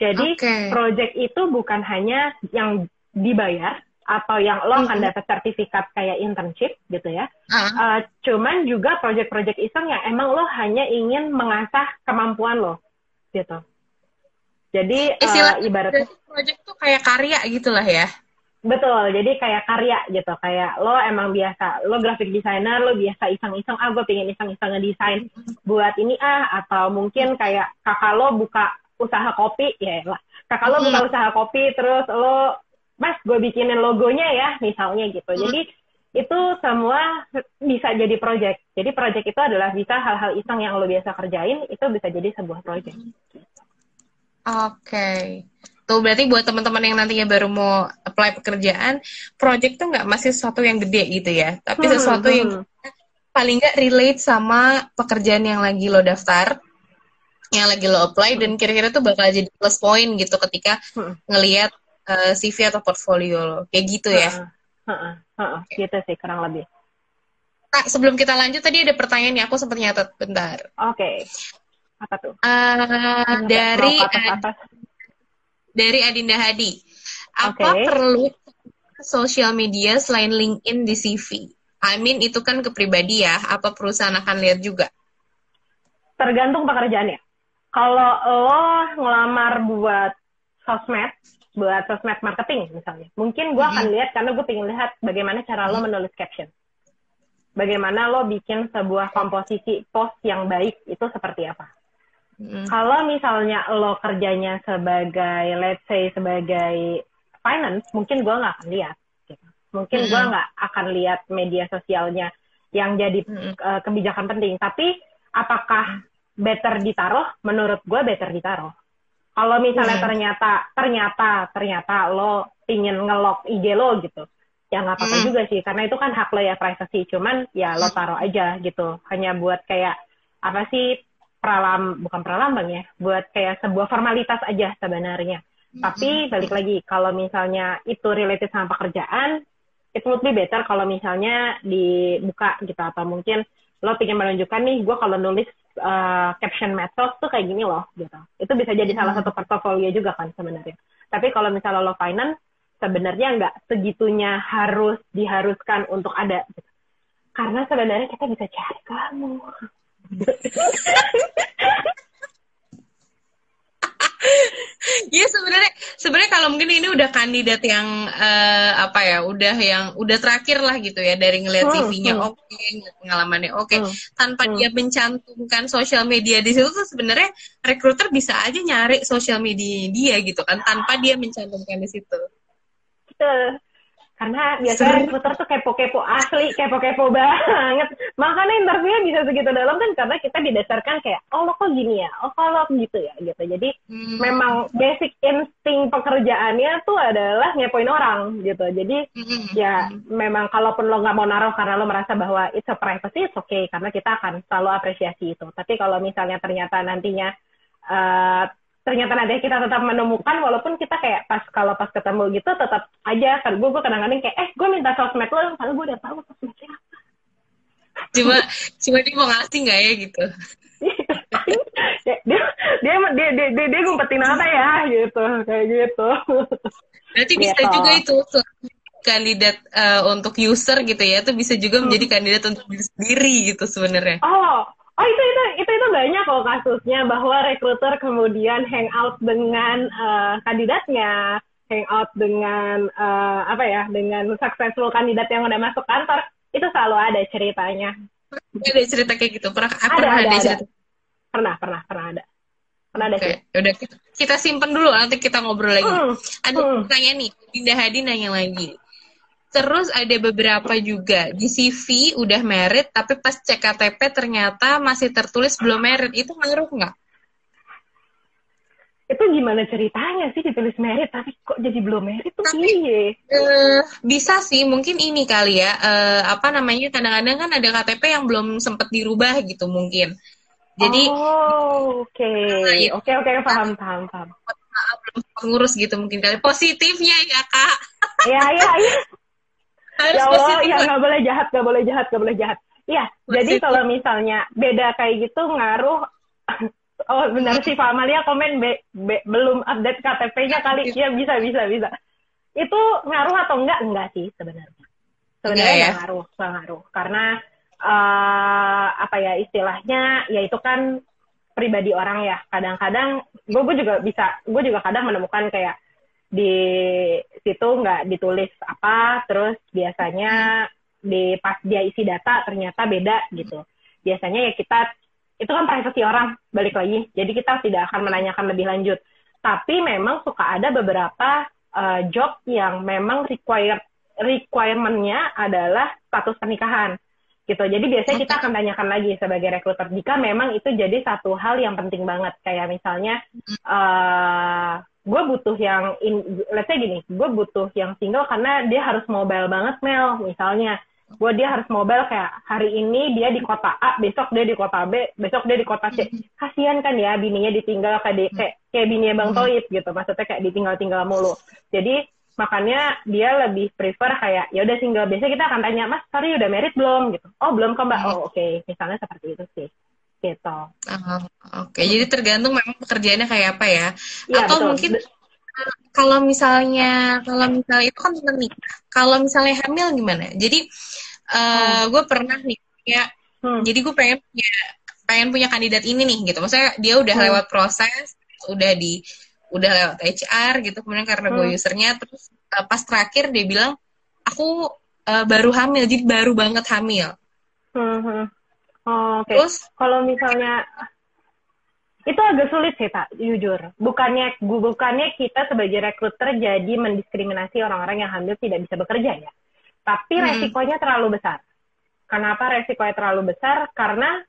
Jadi okay. project itu bukan hanya yang dibayar atau yang lo akan hmm. dapat sertifikat kayak internship gitu ya. Uh. Uh, cuman juga project-project iseng yang emang lo hanya ingin mengasah kemampuan lo gitu. Jadi Istilah uh, ibaratnya project tuh kayak karya gitulah ya. Betul, jadi kayak karya gitu, kayak lo emang biasa, lo graphic designer, lo biasa iseng-iseng, ah gue pengen iseng-iseng ngedesain buat ini ah, atau mungkin kayak kakak lo buka usaha kopi, ya lah, kakak lo buka usaha kopi, terus lo, mas gue bikinin logonya ya, misalnya gitu. Jadi itu semua bisa jadi project. Jadi project itu adalah bisa hal-hal iseng yang lo biasa kerjain, itu bisa jadi sebuah project. Oke. Okay. Tuh berarti buat teman-teman yang nantinya baru mau apply pekerjaan, project tuh nggak masih sesuatu yang gede gitu ya, tapi hmm, sesuatu hmm. yang paling nggak relate sama pekerjaan yang lagi lo daftar, yang lagi lo apply dan kira-kira tuh bakal jadi plus point gitu ketika Hmm. ngelihat uh, CV atau portfolio lo, kayak gitu ya. Heeh, heeh, gitu sih kurang lebih. Kak, sebelum kita lanjut tadi ada pertanyaan yang aku sempat nyatet bentar. Oke. Apa tuh? Uh, dari atas-atas. Dari Adinda Hadi. Apa Oke. perlu sosial media selain LinkedIn di CV? I mean itu kan ke pribadi ya, apa perusahaan akan lihat juga? tergantung pekerjaannya. Kalau lo ngelamar buat sosmed, buat sosmed marketing misalnya, mungkin gue akan lihat karena gue pengen lihat bagaimana cara lo menulis caption. Bagaimana lo bikin sebuah komposisi post yang baik itu seperti apa. Mm. Kalau misalnya lo kerjanya sebagai, let's say sebagai finance, mungkin gue nggak akan lihat. gitu. Mungkin gue Mm. nggak akan lihat media sosialnya yang jadi Mm. eh, kebijakan penting. Tapi apakah better ditaruh? Menurut gue better ditaruh. Kalau misalnya Hmm. ternyata ternyata ternyata lo pingin ngelok IG lo gitu, ya nggak apa-apa Hmm. juga sih, karena itu kan hak lo ya privacy. Cuman ya lo taruh aja gitu, hanya buat kayak apa sih pralam bukan pralambang ya, buat kayak sebuah formalitas aja sebenarnya. Tapi balik lagi, kalau misalnya itu related sama pekerjaan, it would be better kalau misalnya dibuka gitu atau mungkin lo pengen menunjukkan nih, gue kalau nulis uh, caption medsos tuh kayak gini loh gitu. Itu bisa jadi salah satu portofolio juga kan sebenarnya. Tapi kalau misalnya lo finance, sebenarnya nggak segitunya harus diharuskan untuk ada. Gitu. Karena sebenarnya kita bisa cari kamu. Iya sebenarnya sebenarnya kalau mungkin ini udah kandidat yang eh, apa ya udah yang udah terakhir lah gitu ya dari ngelihat Hmm, CV-nya hmm. oke ngeliat pengalamannya oke Hmm, tanpa hmm. dia mencantumkan sosial media di situ tuh sebenarnya recruiter bisa aja nyari sosial media dia gitu kan tanpa dia mencantumkan di situ. Betul. Karena biasanya recruiter tuh kepo-kepo asli, kepo-kepo banget. Makanya interviewnya bisa segitu dalam kan karena kita didasarkan kayak, oh lo kok gini ya, oh kalau gitu ya, gitu. Jadi Hmm. memang basic insting pekerjaannya tuh adalah ngepoin orang gitu. Jadi Hmm. ya memang kalaupun lo nggak mau naruh karena lo merasa bahwa it's a privacy, it's okay karena kita akan selalu apresiasi itu. Tapi kalau misalnya ternyata nantinya eh, ternyata nanti kita tetap menemukan walaupun kita kayak pas kalau pas ketemu gitu tetap aja kan gue gue kadang-kadang kayak eh gue minta sosmed lo karena gue udah tahu sosmednya apa. Cuma cuma dia mau ngasih nggak ya gitu. dia, dia dia dia dia dia, dia ngumpetin apa ya gitu kayak gitu. Berarti bisa Gitu. juga itu kandidat eh, untuk user gitu ya, itu bisa juga menjadi kandidat untuk diri sendiri gitu sebenarnya. Oh, oh itu itu itu itu banyak kok kasusnya bahwa rekruter kemudian hangout dengan eh, kandidatnya, hangout dengan eh, apa ya, dengan successful kandidat yang udah masuk kantor, itu selalu ada ceritanya. Ada cerita kayak gitu, pernah Ada, pernah ada, ada, ada. cerita. Pernah, pernah, pernah ada. Pernah ada Oke, udah kita, kita simpen dulu, nanti kita ngobrol lagi. Hmm, Ada hmm. pertanyaan nih, Dinda Hadi nanya lagi. Terus ada beberapa juga di CV udah merit, tapi pas cek KTP ternyata masih tertulis belum merit. Itu ngaruh nggak? Itu gimana ceritanya sih ditulis merit tapi kok jadi belum merit tuh piye? Eh, bisa sih, mungkin ini kali ya. eh, apa namanya? Kadang-kadang kan ada KTP yang belum sempet dirubah gitu mungkin. Jadi oh, oke. iya. Oke, oke, paham, paham, paham. belum ngurus gitu mungkin kali. Positifnya ya kak, Ya, ya, ya. Harus ya Allah, positif. ya nggak boleh jahat, nggak boleh jahat, nggak boleh jahat. Iya, jadi kalau misalnya beda kayak gitu ngaruh. Oh benar sih Pak Amalia komen be, be- belum update KTP-nya kali. Ya bisa bisa bisa. Itu ngaruh atau enggak? Enggak sih sebenarnya. Sebenarnya Enggak ya? ngaruh, enggak ngaruh. Karena eh apa ya istilahnya ya itu kan pribadi orang ya. Kadang-kadang gue juga bisa, gue juga kadang menemukan kayak di situ nggak ditulis apa, terus biasanya di pas dia isi data ternyata beda gitu. Biasanya ya kita itu kan privasi orang balik lagi, jadi kita tidak akan menanyakan lebih lanjut. Tapi memang suka ada beberapa eh, job yang memang require requirement-nya adalah status pernikahan gitu. Jadi biasanya kita akan tanyakan lagi sebagai rekruter jika memang itu jadi satu hal yang penting banget kayak misalnya eh gue butuh yang in, let's say gini, gue butuh yang single karena dia harus mobile banget Mel. Misalnya gue dia harus mobile kayak hari ini dia di kota A besok dia di kota B besok dia di kota C. Kasian kan ya bininya ditinggal kayak kayak kayak bininya bang Toib gitu. Maksudnya kayak ditinggal-tinggal mulu. Jadi makanya dia lebih prefer kayak ya udah single biasanya kita akan tanya mas sorry udah married belum gitu oh belum kok mbak oh oke okay. misalnya seperti itu sih gitu uh, oke okay. jadi tergantung memang pekerjaannya kayak apa ya, ya atau betul. mungkin kalau misalnya kalau misalnya itu kan tentang nikah kalau misalnya hamil gimana jadi uh, hmm. gue pernah nih ya hmm. jadi gue pengen punya pengen punya kandidat ini nih gitu maksudnya dia udah hmm. lewat proses udah di udah lewat HR gitu kemudian karena hmm. gue usernya terus uh, pas terakhir dia bilang aku uh, baru hamil jadi baru banget hamil hmm. hmm. oh, oke okay. terus kalau misalnya itu agak sulit sih tak jujur bukannya bukannya kita sebagai rekruter jadi mendiskriminasi orang-orang yang hamil tidak bisa bekerja ya tapi hmm. resikonya terlalu besar kenapa resikonya terlalu besar karena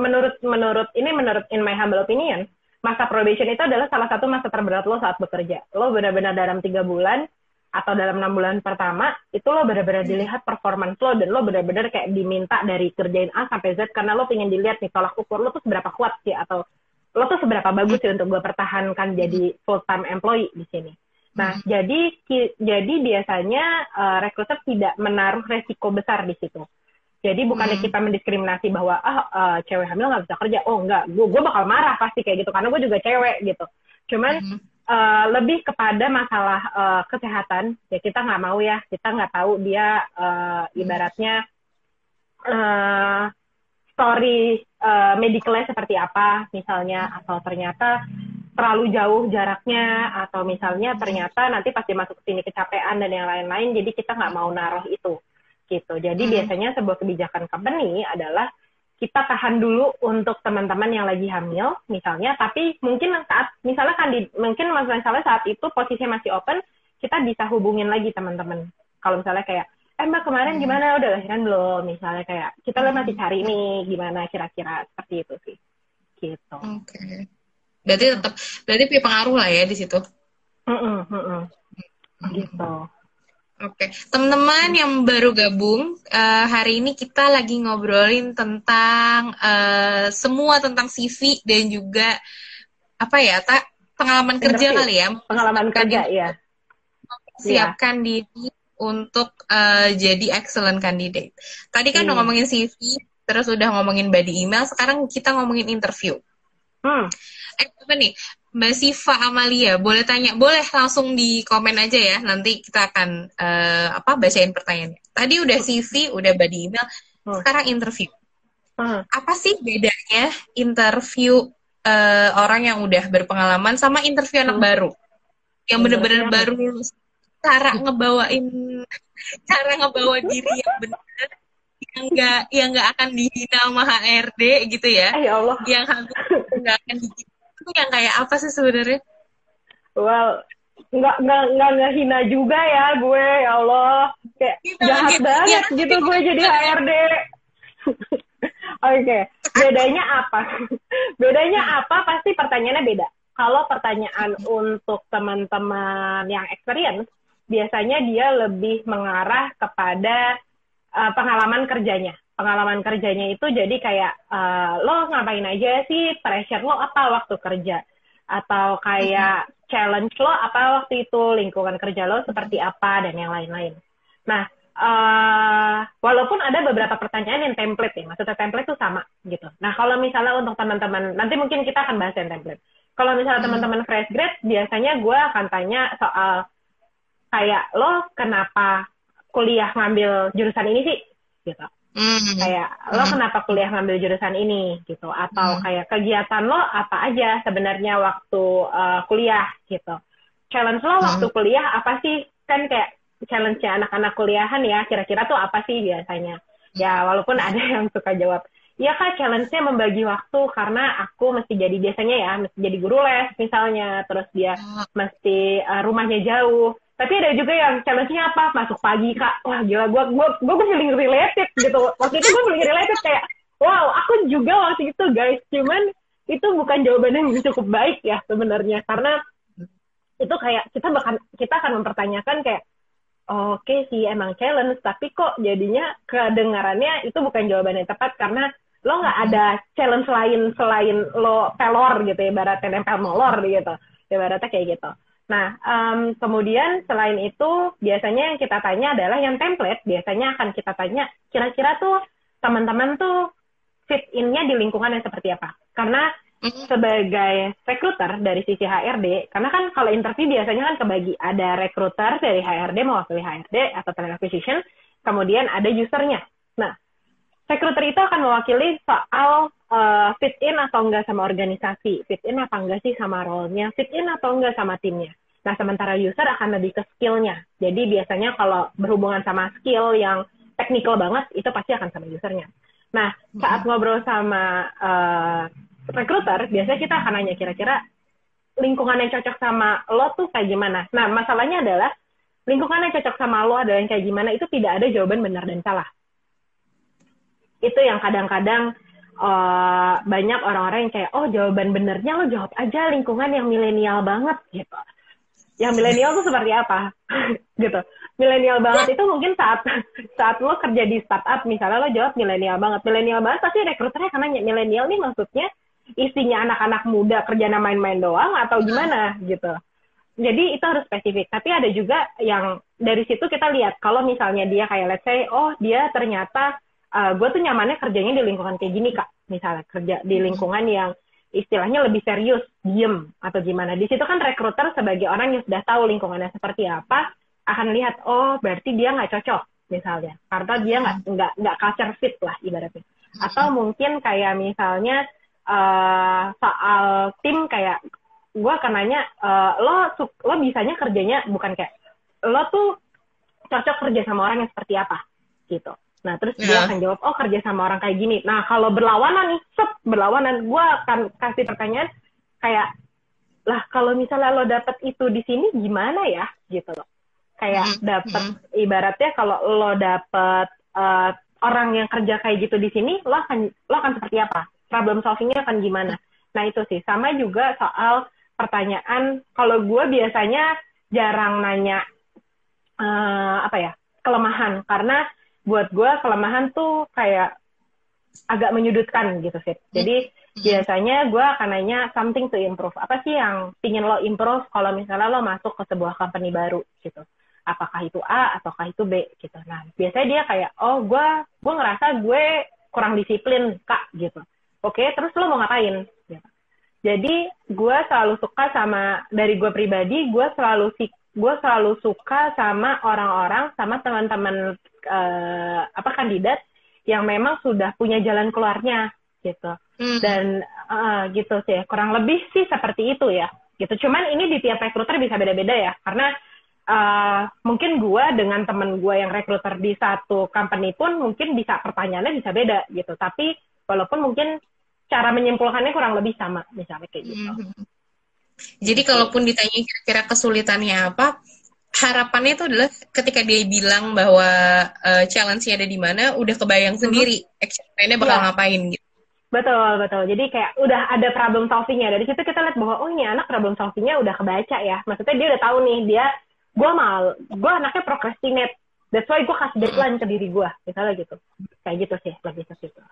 menurut menurut ini menurut in my humble opinion masa probation itu adalah salah satu masa terberat lo saat bekerja. Lo benar-benar dalam tiga bulan atau dalam enam bulan pertama itu lo benar-benar dilihat performance lo dan lo benar-benar kayak diminta dari kerjain A sampai Z karena lo pengen dilihat nih tolak ukur lo tuh seberapa kuat sih atau lo tuh seberapa bagus sih untuk gue pertahankan jadi full time employee di sini. Nah, hmm. jadi ki, jadi biasanya uh, recruiter tidak menaruh resiko besar di situ. Jadi bukannya hmm. kita mendiskriminasi bahwa ah uh, cewek hamil nggak bisa kerja. Oh enggak, gue gue bakal marah pasti kayak gitu karena gue juga cewek gitu. Cuman hmm. uh, lebih kepada masalah uh, kesehatan. Ya kita nggak mau ya, kita nggak tahu dia uh, ibaratnya uh, story uh, medicalnya seperti apa misalnya atau ternyata terlalu jauh jaraknya atau misalnya ternyata nanti pasti masuk ke sini kecapean dan yang lain-lain jadi kita nggak mau naruh itu gitu. Jadi hmm. biasanya sebuah kebijakan company adalah kita tahan dulu untuk teman-teman yang lagi hamil misalnya, tapi mungkin saat misalnya kan di, mungkin misalnya saat itu posisinya masih open, kita bisa hubungin lagi teman-teman. Kalau misalnya kayak eh mbak kemarin hmm. gimana udah lahiran belum misalnya kayak kita hmm. masih cari nih gimana kira-kira seperti itu sih gitu. Oke. Okay. Berarti tetap berarti pengaruh lah ya di situ. Mm -mm, mm -mm. Gitu. Oke, okay. teman-teman yang baru gabung, uh, hari ini kita lagi ngobrolin tentang uh, semua tentang CV dan juga apa ya, tak pengalaman Interview. kerja kali ya. Pengalaman kerja ya. Siapkan ya. diri untuk uh, jadi excellent candidate. Tadi kan hmm. udah ngomongin CV, terus udah ngomongin body email, sekarang kita ngomongin interview. Hmm. Eh, apa nih? Mbak Siva Amalia, boleh tanya, boleh langsung di komen aja ya. Nanti kita akan uh, apa bacain pertanyaannya. Tadi udah CV, udah body email, hmm. sekarang interview. Hmm. Apa sih bedanya interview uh, orang yang udah berpengalaman sama interview anak hmm. baru? Yang bener-bener baru cara ngebawain cara ngebawa diri yang benar yang nggak yang nggak akan dihina sama HRD gitu ya. Ya Allah. Yang nggak akan dihina yang kayak apa sih sebenarnya? Well, nggak nggak nggak ngehina juga ya gue ya Allah kayak jahat gitu. banget ya, gitu gue jadi HRD. Oke, okay. bedanya apa? bedanya apa? Pasti pertanyaannya beda. Kalau pertanyaan untuk teman-teman yang experience, biasanya dia lebih mengarah kepada uh, pengalaman kerjanya pengalaman kerjanya itu jadi kayak uh, lo ngapain aja sih pressure lo apa waktu kerja atau kayak mm-hmm. challenge lo apa waktu itu lingkungan kerja lo seperti apa dan yang lain-lain. Nah, uh, walaupun ada beberapa pertanyaan yang template ya, maksudnya template itu sama gitu. Nah, kalau misalnya untuk teman-teman nanti mungkin kita akan bahas yang template. Kalau misalnya hmm. teman-teman fresh grad, biasanya gue akan tanya soal kayak lo kenapa kuliah ngambil jurusan ini sih, gitu. Mm. Kayak lo hmm. kenapa kuliah ngambil jurusan ini gitu atau mm. kayak kegiatan lo apa aja sebenarnya waktu uh, kuliah gitu. Challenge lo mm. waktu kuliah apa sih? Kan kayak challenge-nya anak-anak kuliahan ya, kira-kira tuh apa sih biasanya? Ya walaupun ada yang suka jawab, ya kak challenge-nya membagi waktu karena aku mesti jadi biasanya ya, mesti jadi guru les misalnya, terus dia hmm. mesti uh, rumahnya jauh, tapi ada juga yang challenge-nya apa? Masuk pagi kak. Wah gila gue gue gue feeling related gitu. Waktu itu gue feeling related kayak wow aku juga waktu itu guys. Cuman itu bukan jawaban yang cukup baik ya sebenarnya. Karena itu kayak kita bahkan kita akan mempertanyakan kayak oke okay sih emang challenge, tapi kok jadinya kedengarannya itu bukan jawaban yang tepat karena lo nggak ada challenge lain selain lo pelor gitu ya, ibaratnya nempel molor gitu, ibaratnya kayak gitu. Nah, um, kemudian selain itu biasanya yang kita tanya adalah yang template. Biasanya akan kita tanya kira-kira tuh teman-teman tuh fit in-nya di lingkungan yang seperti apa. Karena mm-hmm. sebagai recruiter dari sisi HRD, karena kan kalau interview biasanya kan kebagi ada recruiter dari HRD mewakili HRD atau talent acquisition, kemudian ada usernya. Nah, recruiter itu akan mewakili soal uh, fit in atau enggak sama organisasi, fit in apa enggak sih sama role-nya, fit in atau enggak sama timnya. Nah, sementara user akan lebih ke skill-nya. Jadi biasanya kalau berhubungan sama skill yang technical banget, itu pasti akan sama usernya. Nah, saat ngobrol sama uh, recruiter, biasanya kita akan nanya kira-kira lingkungan yang cocok sama lo tuh kayak gimana. Nah, masalahnya adalah lingkungan yang cocok sama lo adalah yang kayak gimana, itu tidak ada jawaban benar dan salah. Itu yang kadang-kadang uh, banyak orang-orang yang kayak, oh jawaban benernya lo jawab aja lingkungan yang milenial banget gitu yang milenial tuh seperti apa? Gitu. Milenial banget itu mungkin saat saat lo kerja di startup misalnya lo jawab milenial banget. Milenial banget pasti rekruternya karena milenial nih maksudnya isinya anak-anak muda kerja main-main doang atau gimana gitu. Jadi itu harus spesifik. Tapi ada juga yang dari situ kita lihat. Kalau misalnya dia kayak let's say oh dia ternyata uh, gue tuh nyamannya kerjanya di lingkungan kayak gini kak. Misalnya kerja di lingkungan yang istilahnya lebih serius, diem atau gimana. Di situ kan rekruter sebagai orang yang sudah tahu lingkungannya seperti apa, akan lihat oh berarti dia nggak cocok misalnya, karena dia nggak hmm. nggak nggak culture fit lah ibaratnya. Atau hmm. mungkin kayak misalnya uh, soal tim kayak gue akan nanya uh, lo lo bisanya kerjanya bukan kayak lo tuh cocok kerja sama orang yang seperti apa gitu Nah, terus yeah. dia akan jawab, oh kerja sama orang kayak gini. Nah, kalau berlawanan nih, set, berlawanan, gue akan kasih pertanyaan kayak, lah kalau misalnya lo dapet itu di sini gimana ya, gitu loh. Kayak mm -hmm. dapet, mm -hmm. ibaratnya kalau lo dapet uh, orang yang kerja kayak gitu di sini, lo akan lo akan seperti apa? Problem solvingnya akan gimana? Nah, itu sih. Sama juga soal pertanyaan, kalau gue biasanya jarang nanya, uh, apa ya, kelemahan. Karena buat gue kelemahan tuh kayak agak menyudutkan gitu sih. Jadi hmm. biasanya gue akan nanya something to improve. Apa sih yang ingin lo improve kalau misalnya lo masuk ke sebuah company baru gitu. Apakah itu A ataukah itu B gitu. Nah biasanya dia kayak oh gue gue ngerasa gue kurang disiplin kak gitu. Oke terus lo mau ngapain? Gitu. Jadi gue selalu suka sama dari gue pribadi gue selalu gue selalu suka sama orang-orang sama teman-teman uh, apa kandidat yang memang sudah punya jalan keluarnya gitu hmm. dan uh, gitu sih kurang lebih sih seperti itu ya gitu cuman ini di tiap rekruter bisa beda-beda ya karena uh, mungkin gue dengan temen gue yang rekruter di satu company pun mungkin bisa pertanyaannya bisa beda gitu tapi walaupun mungkin cara menyimpulkannya kurang lebih sama misalnya kayak gitu. Hmm. Jadi kalaupun ditanya kira-kira kesulitannya apa, harapannya itu adalah ketika dia bilang bahwa uh, challenge-nya ada di mana, udah kebayang mm-hmm. sendiri action plan-nya bakal yeah. ngapain gitu. Betul, betul. Jadi kayak udah ada problem solving-nya. Dari situ kita lihat bahwa, oh ini anak problem solving-nya udah kebaca ya. Maksudnya dia udah tahu nih, dia, gue mal, gue anaknya procrastinate. That's why gue kasih deadline ke diri gue. Misalnya gitu. Kayak gitu sih, lebih ke situ.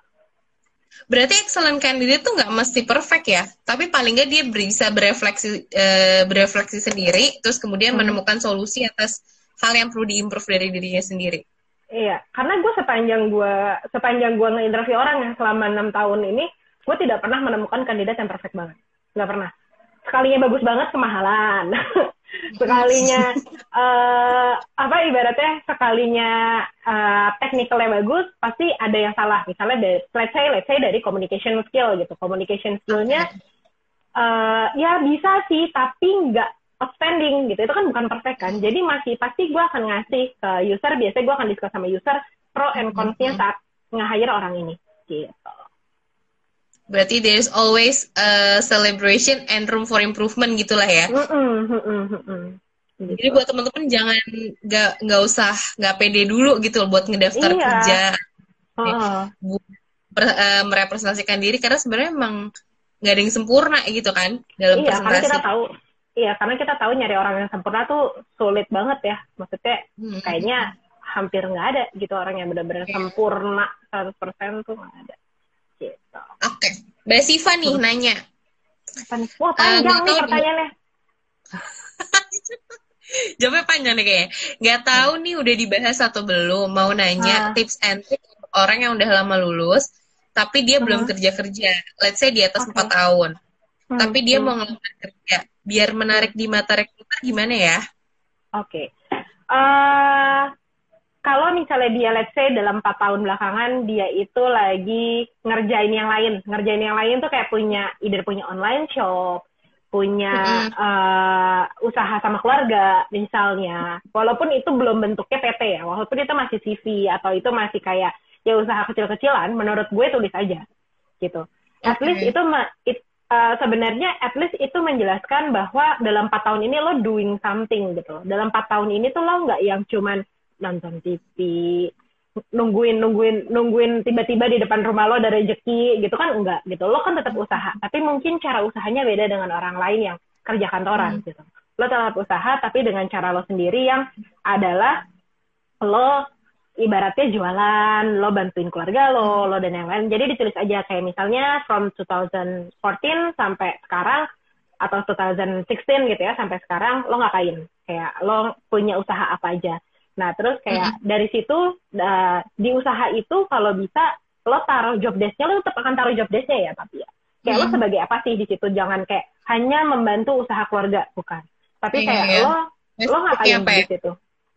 Berarti excellent candidate tuh nggak mesti perfect ya, tapi paling nggak dia bisa berefleksi uh, berefleksi sendiri, terus kemudian hmm. menemukan solusi atas hal yang perlu diimprove dari dirinya sendiri. Iya, karena gue sepanjang gue sepanjang gue nge-interview orang yang selama enam tahun ini, gue tidak pernah menemukan kandidat yang perfect banget, nggak pernah. Sekalinya bagus banget kemahalan, sekalinya uh, apa ibaratnya sekalinya uh, technicalnya bagus pasti ada yang salah. Misalnya dari let's say let's say dari communication skill gitu. Communication skillnya uh, ya bisa sih tapi nggak outstanding gitu. Itu kan bukan perfect kan. Jadi masih pasti gue akan ngasih ke user. Biasanya gue akan discuss sama user pro and consnya saat nge-hire orang ini. Gitu Berarti there's always a celebration and room for improvement gitulah ya. Mm -mm, mm -mm. Gitu. Jadi buat teman-teman jangan nggak nggak usah nggak pede dulu gitu buat ngedaftar iya. kerja, uh. per, uh, merepresentasikan diri karena sebenarnya emang nggak ada yang sempurna gitu kan dalam iya, presentasi. Iya, kita tahu Iya, karena kita tahu nyari orang yang sempurna tuh sulit banget ya. Maksudnya Hmm. kayaknya hampir nggak ada gitu orang yang benar-benar Iya. sempurna 100% tuh nggak ada. Gitu. Oke, Mbak Siva nih nanya. Apa nih? Wah, Eh, panjang nggak nih pertanyaannya. Jawabnya panjang nih kayaknya. Nggak tahu nih udah dibahas atau belum. Mau nanya Ah. tips and trick orang yang udah lama lulus, tapi dia belum Mhm. kerja-kerja. Let's say di atas Oke. 4 tahun. Hmm, Tapi dia hmm. mau ngelamar kerja. Biar menarik di mata rekruter gimana ya? Oke. Eh, kalau misalnya dia let's say dalam 4 tahun belakangan dia itu lagi ngerjain yang lain. Ngerjain yang lain tuh kayak punya either punya online shop, punya Mm-mm. eh, usaha sama keluarga misalnya. Walaupun itu belum bentuknya PT ya, walaupun itu masih CV atau itu masih kayak ya usaha kecil-kecilan, menurut gue tulis aja gitu. At least itu ma- it- uh, sebenarnya at least itu menjelaskan bahwa dalam 4 tahun ini lo doing something gitu. Dalam 4 tahun ini tuh lo nggak yang cuman nonton TV, nungguin nungguin nungguin tiba-tiba di depan rumah lo ada rezeki gitu kan enggak gitu. Lo kan tetap usaha, tapi mungkin cara usahanya beda dengan orang lain yang kerja kantoran Hmm. gitu. Lo tetap usaha tapi dengan cara lo sendiri yang adalah lo ibaratnya jualan, lo bantuin keluarga lo, lo dan yang lain. Jadi ditulis aja kayak misalnya from 2014 sampai sekarang atau 2016 gitu ya sampai sekarang lo ngapain? Kayak lo punya usaha apa aja. Nah, terus kayak dari situ da- di usaha itu kalau bisa lo taruh job desk-nya lo tetap akan taruh job desk-nya ya tapi ya. Kayak lo Mhm. sebagai apa sih di situ? Jangan kayak hanya membantu usaha keluarga, bukan. Tapi Iya, kayak iya. lo lo ngapain apa ya? di situ?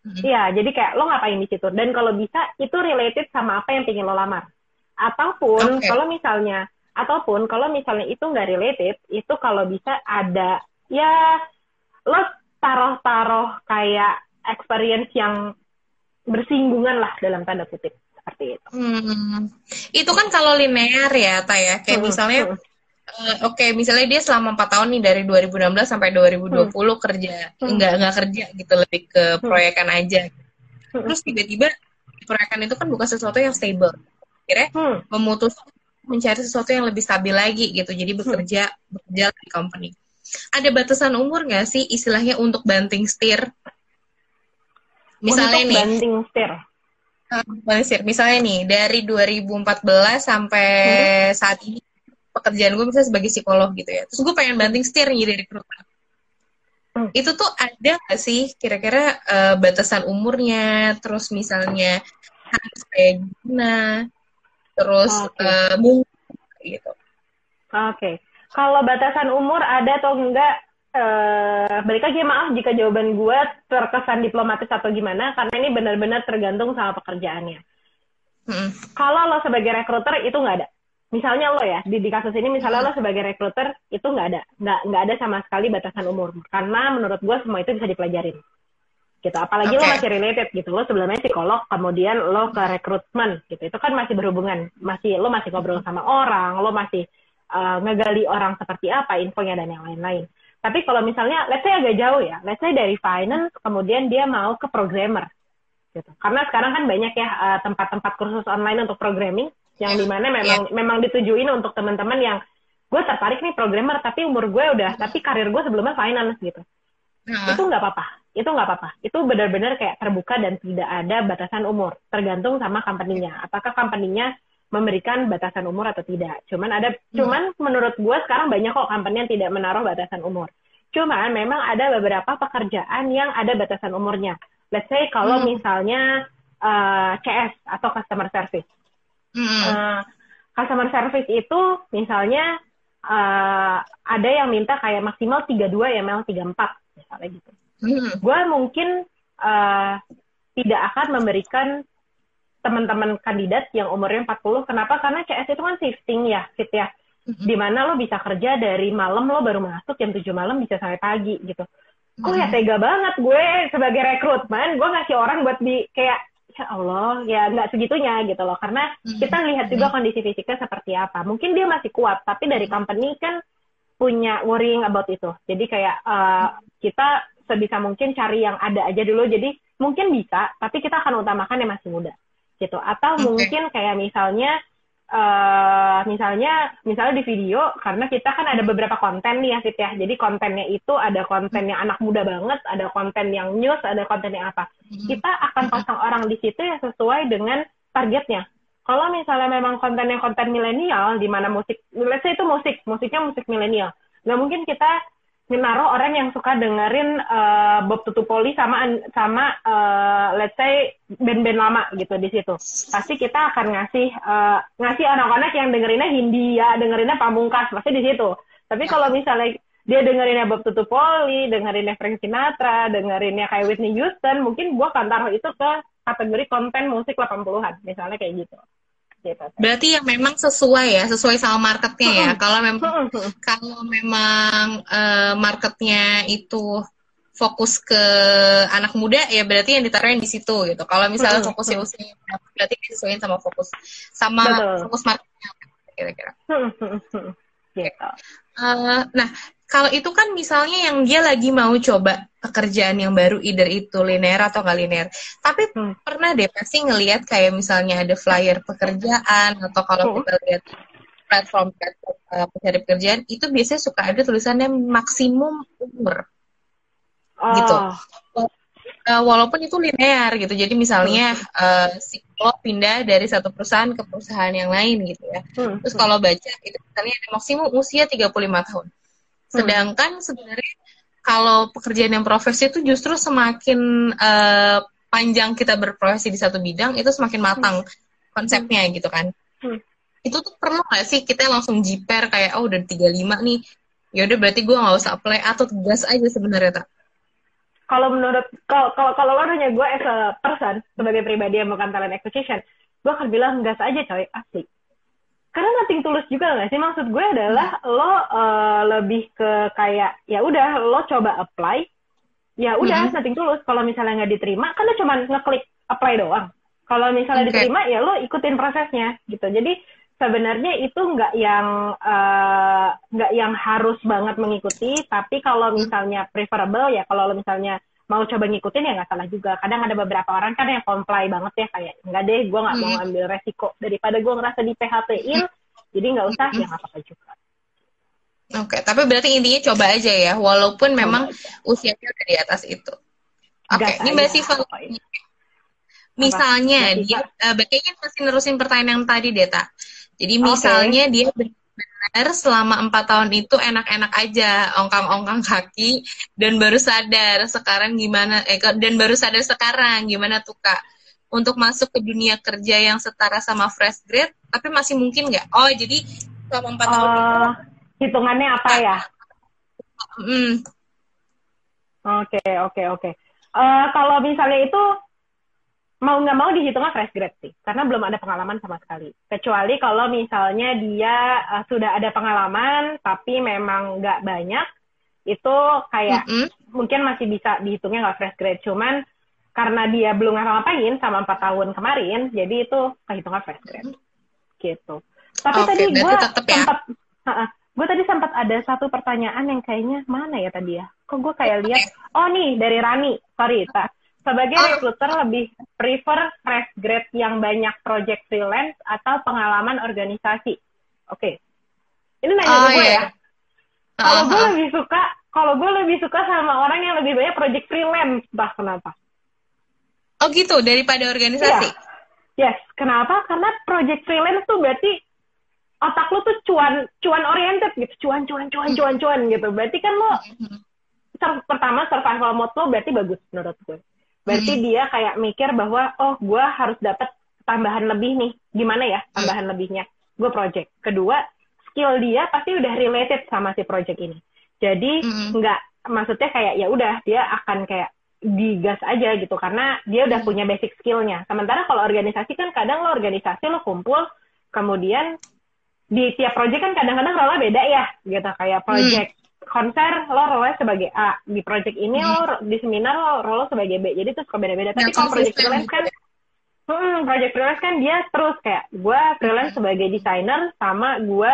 Mhm. Iya, jadi kayak lo ngapain di situ. Dan kalau bisa itu related sama apa yang pengen lo lamar. Ataupun Oke. kalau misalnya, ataupun kalau misalnya itu nggak related, itu kalau bisa ada ya lo taruh-taruh kayak experience yang bersinggungan lah dalam tanda kutip seperti itu. Hmm. Itu kan kalau linear ya, Ta ya. Kayak Hmm, misalnya hmm. Eh, Oke, misalnya dia selama 4 tahun nih dari 2016 sampai 2020 kerja, Hmm. nggak nggak kerja gitu, lebih ke proyekan aja. Hmm. Terus tiba-tiba proyekan itu kan bukan sesuatu yang stable. Akhirnya Hmm. memutus mencari sesuatu yang lebih stabil lagi gitu. Jadi bekerja bekerja di company. Ada batasan umur nggak sih istilahnya untuk banting setir? Misalnya nih, banting setir. eh, banting setir. Misalnya nih dari 2014 sampai saat ini pekerjaan gue misalnya sebagai psikolog gitu ya. Terus gue pengen banting setir nih jadi recruiter. Hmm. Itu tuh ada nggak sih kira-kira eh, batasan umurnya, terus misalnya harus kayak gimana, terus Oke. eh, mungkin gitu. Oke. Kalau batasan umur ada atau enggak, eh, balik lagi maaf jika jawaban gue terkesan diplomatis atau gimana, karena ini benar-benar tergantung sama pekerjaannya. Mm-mm. Kalau lo sebagai rekruter itu nggak ada. Misalnya lo ya, di, di kasus ini misalnya lo sebagai rekruter itu nggak ada. Nggak, nggak ada sama sekali batasan umur. Karena menurut gue semua itu bisa dipelajarin. Gitu. Apalagi lo Oke. masih related gitu. Lo sebelumnya psikolog, kemudian lo ke rekrutmen gitu. Itu kan masih berhubungan. Masih Lo masih ngobrol sama orang, lo masih uh, ngegali orang seperti apa, infonya dan yang lain-lain. Tapi kalau misalnya, let's say agak jauh ya. Let's say dari finance, kemudian dia mau ke programmer gitu. Karena sekarang kan banyak ya uh, tempat-tempat kursus online untuk programming yang di mana memang memang ditujuin untuk teman-teman yang gue tertarik nih programmer tapi umur gue udah tapi karir gue sebelumnya finance gitu. Nah, Itu nggak apa-apa. Itu nggak apa-apa. Itu benar-benar kayak terbuka dan tidak ada batasan umur. Tergantung sama company-nya. Apakah company-nya memberikan batasan umur atau tidak. Cuman ada cuman menurut gue sekarang banyak kok company yang tidak menaruh batasan umur. Cuman memang ada beberapa pekerjaan yang ada batasan umurnya. Let's say kalau Hmm. misalnya uh, CS atau customer service. mm-mm. Uh, customer service itu misalnya uh, ada yang minta kayak maksimal 32 ml 34 misalnya gitu. Mm-mm. Gue mungkin uh, tidak akan memberikan teman-teman kandidat yang umurnya 40. Kenapa? Karena CS itu kan shifting ya, shift ya. Mm-mm. Di mana lo bisa kerja dari malam lo baru masuk jam 7 malam bisa sampai pagi gitu. Kok ya Mm-mm. tega banget gue sebagai rekrutmen, gue ngasih orang buat di kayak ya Allah ya nggak segitunya gitu loh karena Mhm. kita lihat juga kondisi fisiknya seperti apa mungkin dia masih kuat tapi dari company kan punya worrying about itu jadi kayak eh, kita sebisa mungkin cari yang ada aja dulu jadi mungkin bisa tapi kita akan utamakan yang masih muda gitu atau Oke. mungkin kayak misalnya uh, misalnya misalnya di video karena kita kan ada beberapa konten nih ya Fit ya. Jadi kontennya itu ada konten yang anak muda banget, ada konten yang news, ada konten yang apa. Hmm. Kita akan pasang orang di situ yang sesuai dengan targetnya. Kalau misalnya memang kontennya konten milenial, di mana musik, let's say itu musik, musiknya musik milenial. Nggak mungkin kita menaruh orang yang suka dengerin uh, Bob Tutupoli sama sama uh, let's say band-band lama gitu di situ. Pasti kita akan ngasih uh, ngasih anak-anak yang dengerinnya Hindia, dengerinnya Pamungkas pasti di situ. Tapi kalau misalnya dia dengerinnya Bob Tutupoli, dengerinnya Frank Sinatra, dengerinnya kayak Whitney Houston, mungkin gua akan taruh itu ke kategori konten musik 80-an, misalnya kayak gitu. Gitu. Berarti yang memang sesuai ya, sesuai sama marketnya ya. Kalau memang kalau memang uh, marketnya itu fokus ke anak muda ya berarti yang ditaruhin di situ gitu. Kalau misalnya hmm, fokusnya usia berarti disesuaikan sama fokus sama Betul. fokus marketnya kira-kira. Gitu. Uh, nah kalau itu kan misalnya yang dia lagi mau coba pekerjaan yang baru, either itu linear atau nggak linear. Tapi hmm. pernah deh pasti ngelihat kayak misalnya ada flyer pekerjaan atau kalau hmm. kita lihat platform platform uh, pencari pekerjaan itu biasanya suka ada tulisannya maksimum umur, oh. gitu. Uh, walaupun itu linear gitu, jadi misalnya uh, si lo pindah dari satu perusahaan ke perusahaan yang lain gitu ya. Hmm. Terus kalau baca itu misalnya ada maksimum usia 35 tahun Hmm. Sedangkan sebenarnya kalau pekerjaan yang profesi itu justru semakin uh, panjang kita berprofesi di satu bidang itu semakin matang hmm. konsepnya gitu kan. Hmm. Itu tuh perlu nggak sih kita langsung jiper kayak oh udah 35 nih. Ya udah berarti gue nggak usah apply atau gas aja sebenarnya tak? Kalau menurut kalau kalau kalau lo nanya gue as a person sebagai pribadi yang bukan talent acquisition, gue akan bilang gas aja coy asik karena nothing tulus juga nggak sih maksud gue adalah hmm. lo uh, lebih ke kayak ya udah lo coba apply ya udah hmm. nothing tulus kalau misalnya nggak diterima kan lo cuma ngeklik apply doang kalau misalnya okay. diterima ya lo ikutin prosesnya gitu jadi sebenarnya itu nggak yang eh, nggak uh, yang harus banget mengikuti tapi kalau misalnya preferable ya kalau lo misalnya mau coba ngikutin ya nggak salah juga. Kadang ada beberapa orang kan yang comply banget ya kayak nggak deh, gue nggak hmm. mau ambil resiko daripada gue ngerasa di PHP-in, jadi nggak usah hmm. ya nggak apa-apa juga. Oke, okay, tapi berarti intinya coba aja ya, walaupun coba memang aja. usianya udah di atas itu. Oke, okay, ini Mbak Siva. Misalnya Apa? dia, uh, kayaknya masih nerusin pertanyaan yang tadi deh, tak. Jadi misalnya okay. dia benar selama empat tahun itu enak-enak aja ongkang-ongkang kaki dan baru sadar sekarang gimana eh dan baru sadar sekarang gimana tuh kak. Untuk masuk ke dunia kerja yang setara sama fresh grade tapi masih mungkin nggak? Oh jadi selama empat uh, tahun itu oh, hitungannya apa ya? Hmm. oke oke oke. Eh, kalau misalnya itu mau nggak mau dihitungnya fresh grade sih karena belum ada pengalaman sama sekali. Kecuali kalau misalnya dia uh, sudah ada pengalaman tapi memang nggak banyak itu kayak mm -hmm. mungkin masih bisa dihitungnya nggak fresh grade. Cuman karena dia belum ngapa-ngapain sama empat tahun kemarin jadi itu kehitungnya fresh grade. Gitu. Tapi okay, tadi gue sempat ya? gue tadi sempat ada satu pertanyaan yang kayaknya mana ya tadi ya? Kok gue kayak lihat oh nih dari Rani. Sorry tak sebagai oh. recruiter lebih prefer fresh grade yang banyak project freelance atau pengalaman organisasi. Oke. Okay. Ini nanya oh, gue yeah. ya. Kalau uh -huh. gue lebih suka, kalau gue lebih suka sama orang yang lebih banyak project freelance, bah kenapa? Oh gitu, daripada organisasi? Yeah. Yes, kenapa? Karena project freelance tuh berarti otak lu tuh cuan cuan oriented gitu, cuan cuan cuan cuan cuan gitu. Berarti kan lo mm-hmm. pertama survival mode lo berarti bagus menurut gue. Berarti hmm. dia kayak mikir bahwa oh gue harus dapat tambahan lebih nih. Gimana ya tambahan hmm. lebihnya? Gue project. Kedua, skill dia pasti udah related sama si project ini. Jadi hmm. nggak maksudnya kayak ya udah dia akan kayak digas aja gitu karena dia udah hmm. punya basic skillnya. Sementara kalau organisasi kan kadang lo organisasi lo kumpul kemudian di tiap project kan kadang-kadang role beda ya gitu kayak project hmm konser lo role sebagai A di project ini hmm. lo di seminar lo role sebagai B jadi itu suka beda-beda tapi kalau project freelance kan hmm, project freelance kan dia terus kayak gue freelance hmm. sebagai desainer sama gue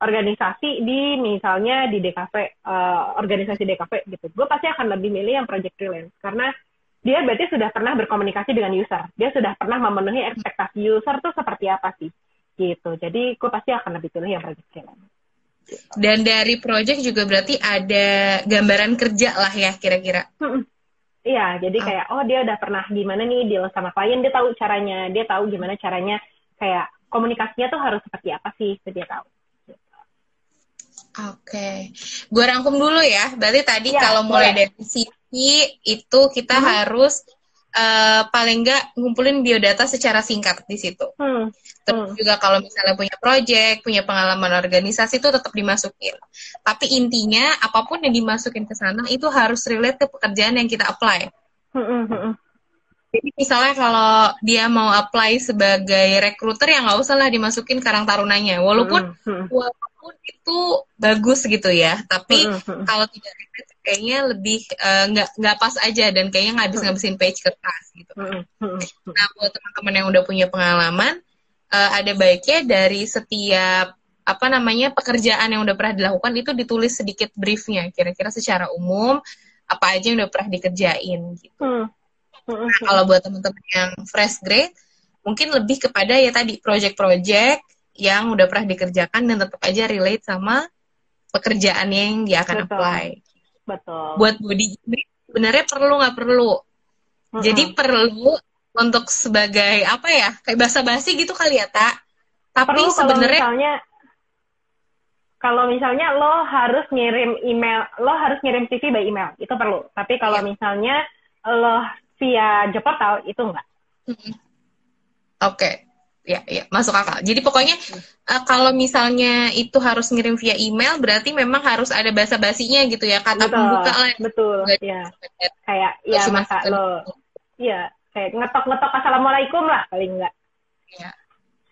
organisasi di misalnya di DKV uh, eh, organisasi DKV gitu gue pasti akan lebih milih yang project freelance karena dia berarti sudah pernah berkomunikasi dengan user dia sudah pernah memenuhi ekspektasi user tuh seperti apa sih gitu. Jadi gue pasti akan lebih pilih yang project freelance. Dan dari project juga berarti ada gambaran kerja lah ya kira-kira. Iya, jadi oh. kayak oh dia udah pernah gimana nih deal sama klien, dia tahu caranya, dia tahu gimana caranya kayak komunikasinya tuh harus seperti apa sih, itu dia tahu. Oke, okay. gue rangkum dulu ya. Berarti tadi ya, kalau mulai boleh. dari CV itu kita hmm. harus uh, paling nggak ngumpulin biodata secara singkat di situ. Hmm. Terus hmm. juga kalau misalnya punya project, punya pengalaman organisasi itu tetap dimasukin. Tapi intinya apa pun yang dimasukin ke sana itu harus relate ke pekerjaan yang kita apply. Hmm. hmm, hmm. Jadi misalnya kalau dia mau apply sebagai recruiter ya nggak usah lah dimasukin karang tarunanya. Walaupun hmm. hmm. walaupun itu bagus gitu ya, tapi hmm. kalau tidak relate kayaknya lebih eh, nggak uh, nggak pas aja dan kayaknya nggak habis ngabisin page kertas gitu. Nah buat teman-teman yang udah punya pengalaman, uh, ada baiknya dari setiap apa namanya pekerjaan yang udah pernah dilakukan itu ditulis sedikit briefnya, kira-kira secara umum apa aja yang udah pernah dikerjain gitu. Hmm. Nah, kalau buat teman-teman yang fresh grade, mungkin lebih kepada ya tadi project-project yang udah pernah dikerjakan dan tetap aja relate sama pekerjaan yang dia akan Betul. apply. Betul. Buat body image sebenarnya perlu nggak perlu. Mm-hmm. Jadi perlu untuk sebagai apa ya kayak basa-basi gitu kali ya tak. Tapi sebenarnya misalnya kalau misalnya lo harus ngirim email, lo harus ngirim CV by email, itu perlu. Tapi kalau yeah. misalnya lo via job portal itu enggak. Oke. Okay ya ya masuk akal. Jadi pokoknya uh, kalau misalnya itu harus ngirim via email berarti memang harus ada bahasa basinya gitu ya kata betul, pembuka lah. betul Gak ya. Kayak ya masa lo ya kayak ngetok ngetok assalamualaikum lah paling enggak ya.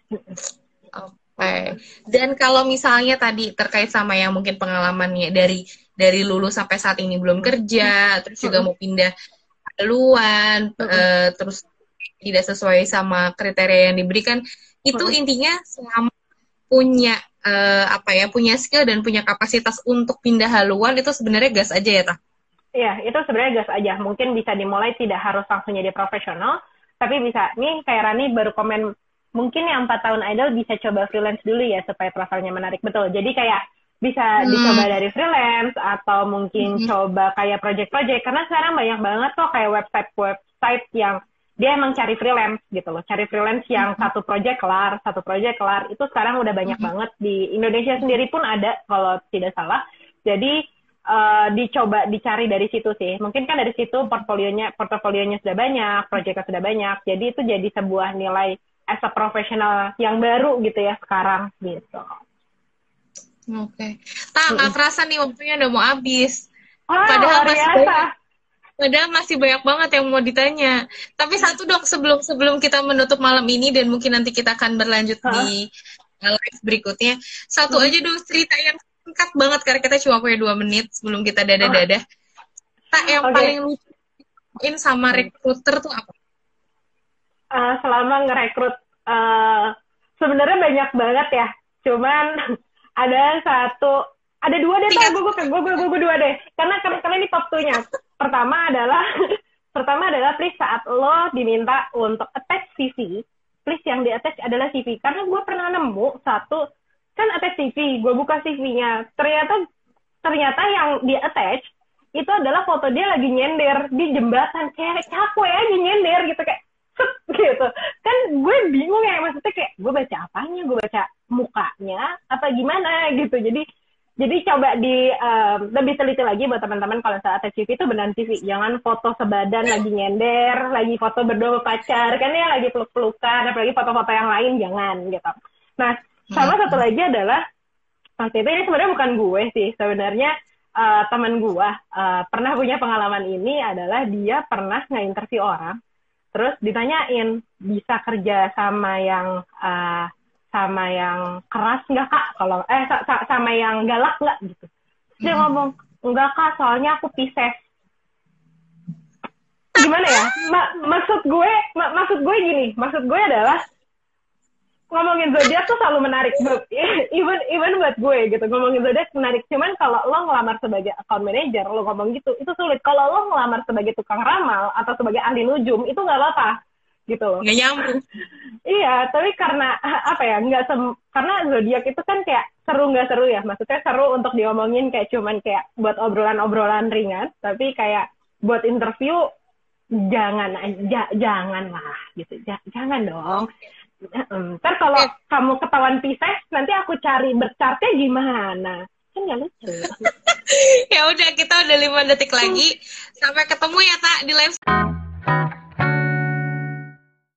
Oke. Okay. dan kalau misalnya tadi terkait sama yang mungkin pengalamannya dari dari lulus sampai saat ini belum kerja terus juga mau pindah haluan uh, terus tidak sesuai sama kriteria yang diberikan itu hmm. intinya selama punya uh, apa ya punya skill dan punya kapasitas untuk pindah haluan itu sebenarnya gas aja ya tah Iya, itu sebenarnya gas aja. Mungkin bisa dimulai tidak harus langsung jadi profesional, tapi bisa. Nih kayak Rani baru komen, mungkin yang empat tahun idol bisa coba freelance dulu ya supaya profilnya menarik. Betul. Jadi kayak bisa hmm. dicoba dari freelance atau mungkin hmm. coba kayak project-project. Karena sekarang banyak banget tuh kayak website-website yang dia emang cari freelance gitu loh, cari freelance yang mm-hmm. satu project kelar, satu project kelar. Itu sekarang udah banyak mm-hmm. banget di Indonesia sendiri pun ada kalau tidak salah. Jadi uh, dicoba dicari dari situ sih. Mungkin kan dari situ portfolionya portofolionya sudah banyak, projectnya sudah banyak. Jadi itu jadi sebuah nilai as a profesional yang baru gitu ya sekarang gitu. Oke. Okay. Tak, nggak kerasa nih waktunya udah mau habis. Oh, Padahal masih Padahal masih banyak banget yang mau ditanya. Tapi satu dong sebelum sebelum kita menutup malam ini dan mungkin nanti kita akan berlanjut huh? di live berikutnya. Satu hmm. aja dong cerita yang singkat banget karena kita cuma punya dua menit sebelum kita dadah-dadah. Tak yang okay. paling lucuin sama rekruter tuh apa? Uh, selama ngerekrut uh, sebenarnya banyak banget ya. Cuman ada satu ada dua deh, gue gue gue gue dua deh. Karena karena ini top 2 nya pertama adalah pertama adalah please saat lo diminta untuk attach CV, please yang di attach adalah CV. Karena gue pernah nemu satu kan attach CV, gue buka CV-nya, ternyata ternyata yang di attach itu adalah foto dia lagi nyender di jembatan. Kayak capek aja nyender gitu kayak gitu. Kan gue bingung ya maksudnya kayak gue baca apanya? Gue baca mukanya apa gimana? gitu. Jadi jadi coba di um, lebih teliti lagi buat teman-teman kalau saat CV itu benar CV. Jangan foto sebadan lagi nyender, lagi foto berdua pacar, kan ya lagi peluk-pelukan, apalagi foto-foto yang lain jangan gitu. Nah, sama satu hmm. lagi adalah waktu itu ini sebenarnya bukan gue sih, sebenarnya uh, teman gue uh, pernah punya pengalaman ini adalah dia pernah nge-interview orang, terus ditanyain bisa kerja sama yang uh, sama yang keras nggak kak? Kalau eh sa sa sama yang galak nggak? Gitu. Dia hmm. ngomong enggak kak soalnya aku Pisces. Gimana ya? Ma maksud gue ma maksud gue gini. Maksud gue adalah ngomongin zodiak tuh selalu menarik. Even even buat gue gitu ngomongin zodiak menarik. Cuman kalau lo ngelamar sebagai account manager lo ngomong gitu itu sulit. Kalau lo ngelamar sebagai tukang ramal atau sebagai ahli nujum itu nggak apa-apa gitu loh. Nggak nyambung. iya, tapi karena apa ya? Nggak sem karena zodiak itu kan kayak seru nggak seru ya. Maksudnya seru untuk diomongin kayak cuman kayak buat obrolan-obrolan ringan, tapi kayak buat interview jangan ja, jangan lah gitu. Ja, jangan dong. Ntar kalau kamu ketahuan Pisces, nanti aku cari berchartnya gimana? Kan nggak lucu. ya udah kita udah lima detik lagi. Sampai ketemu ya tak di live.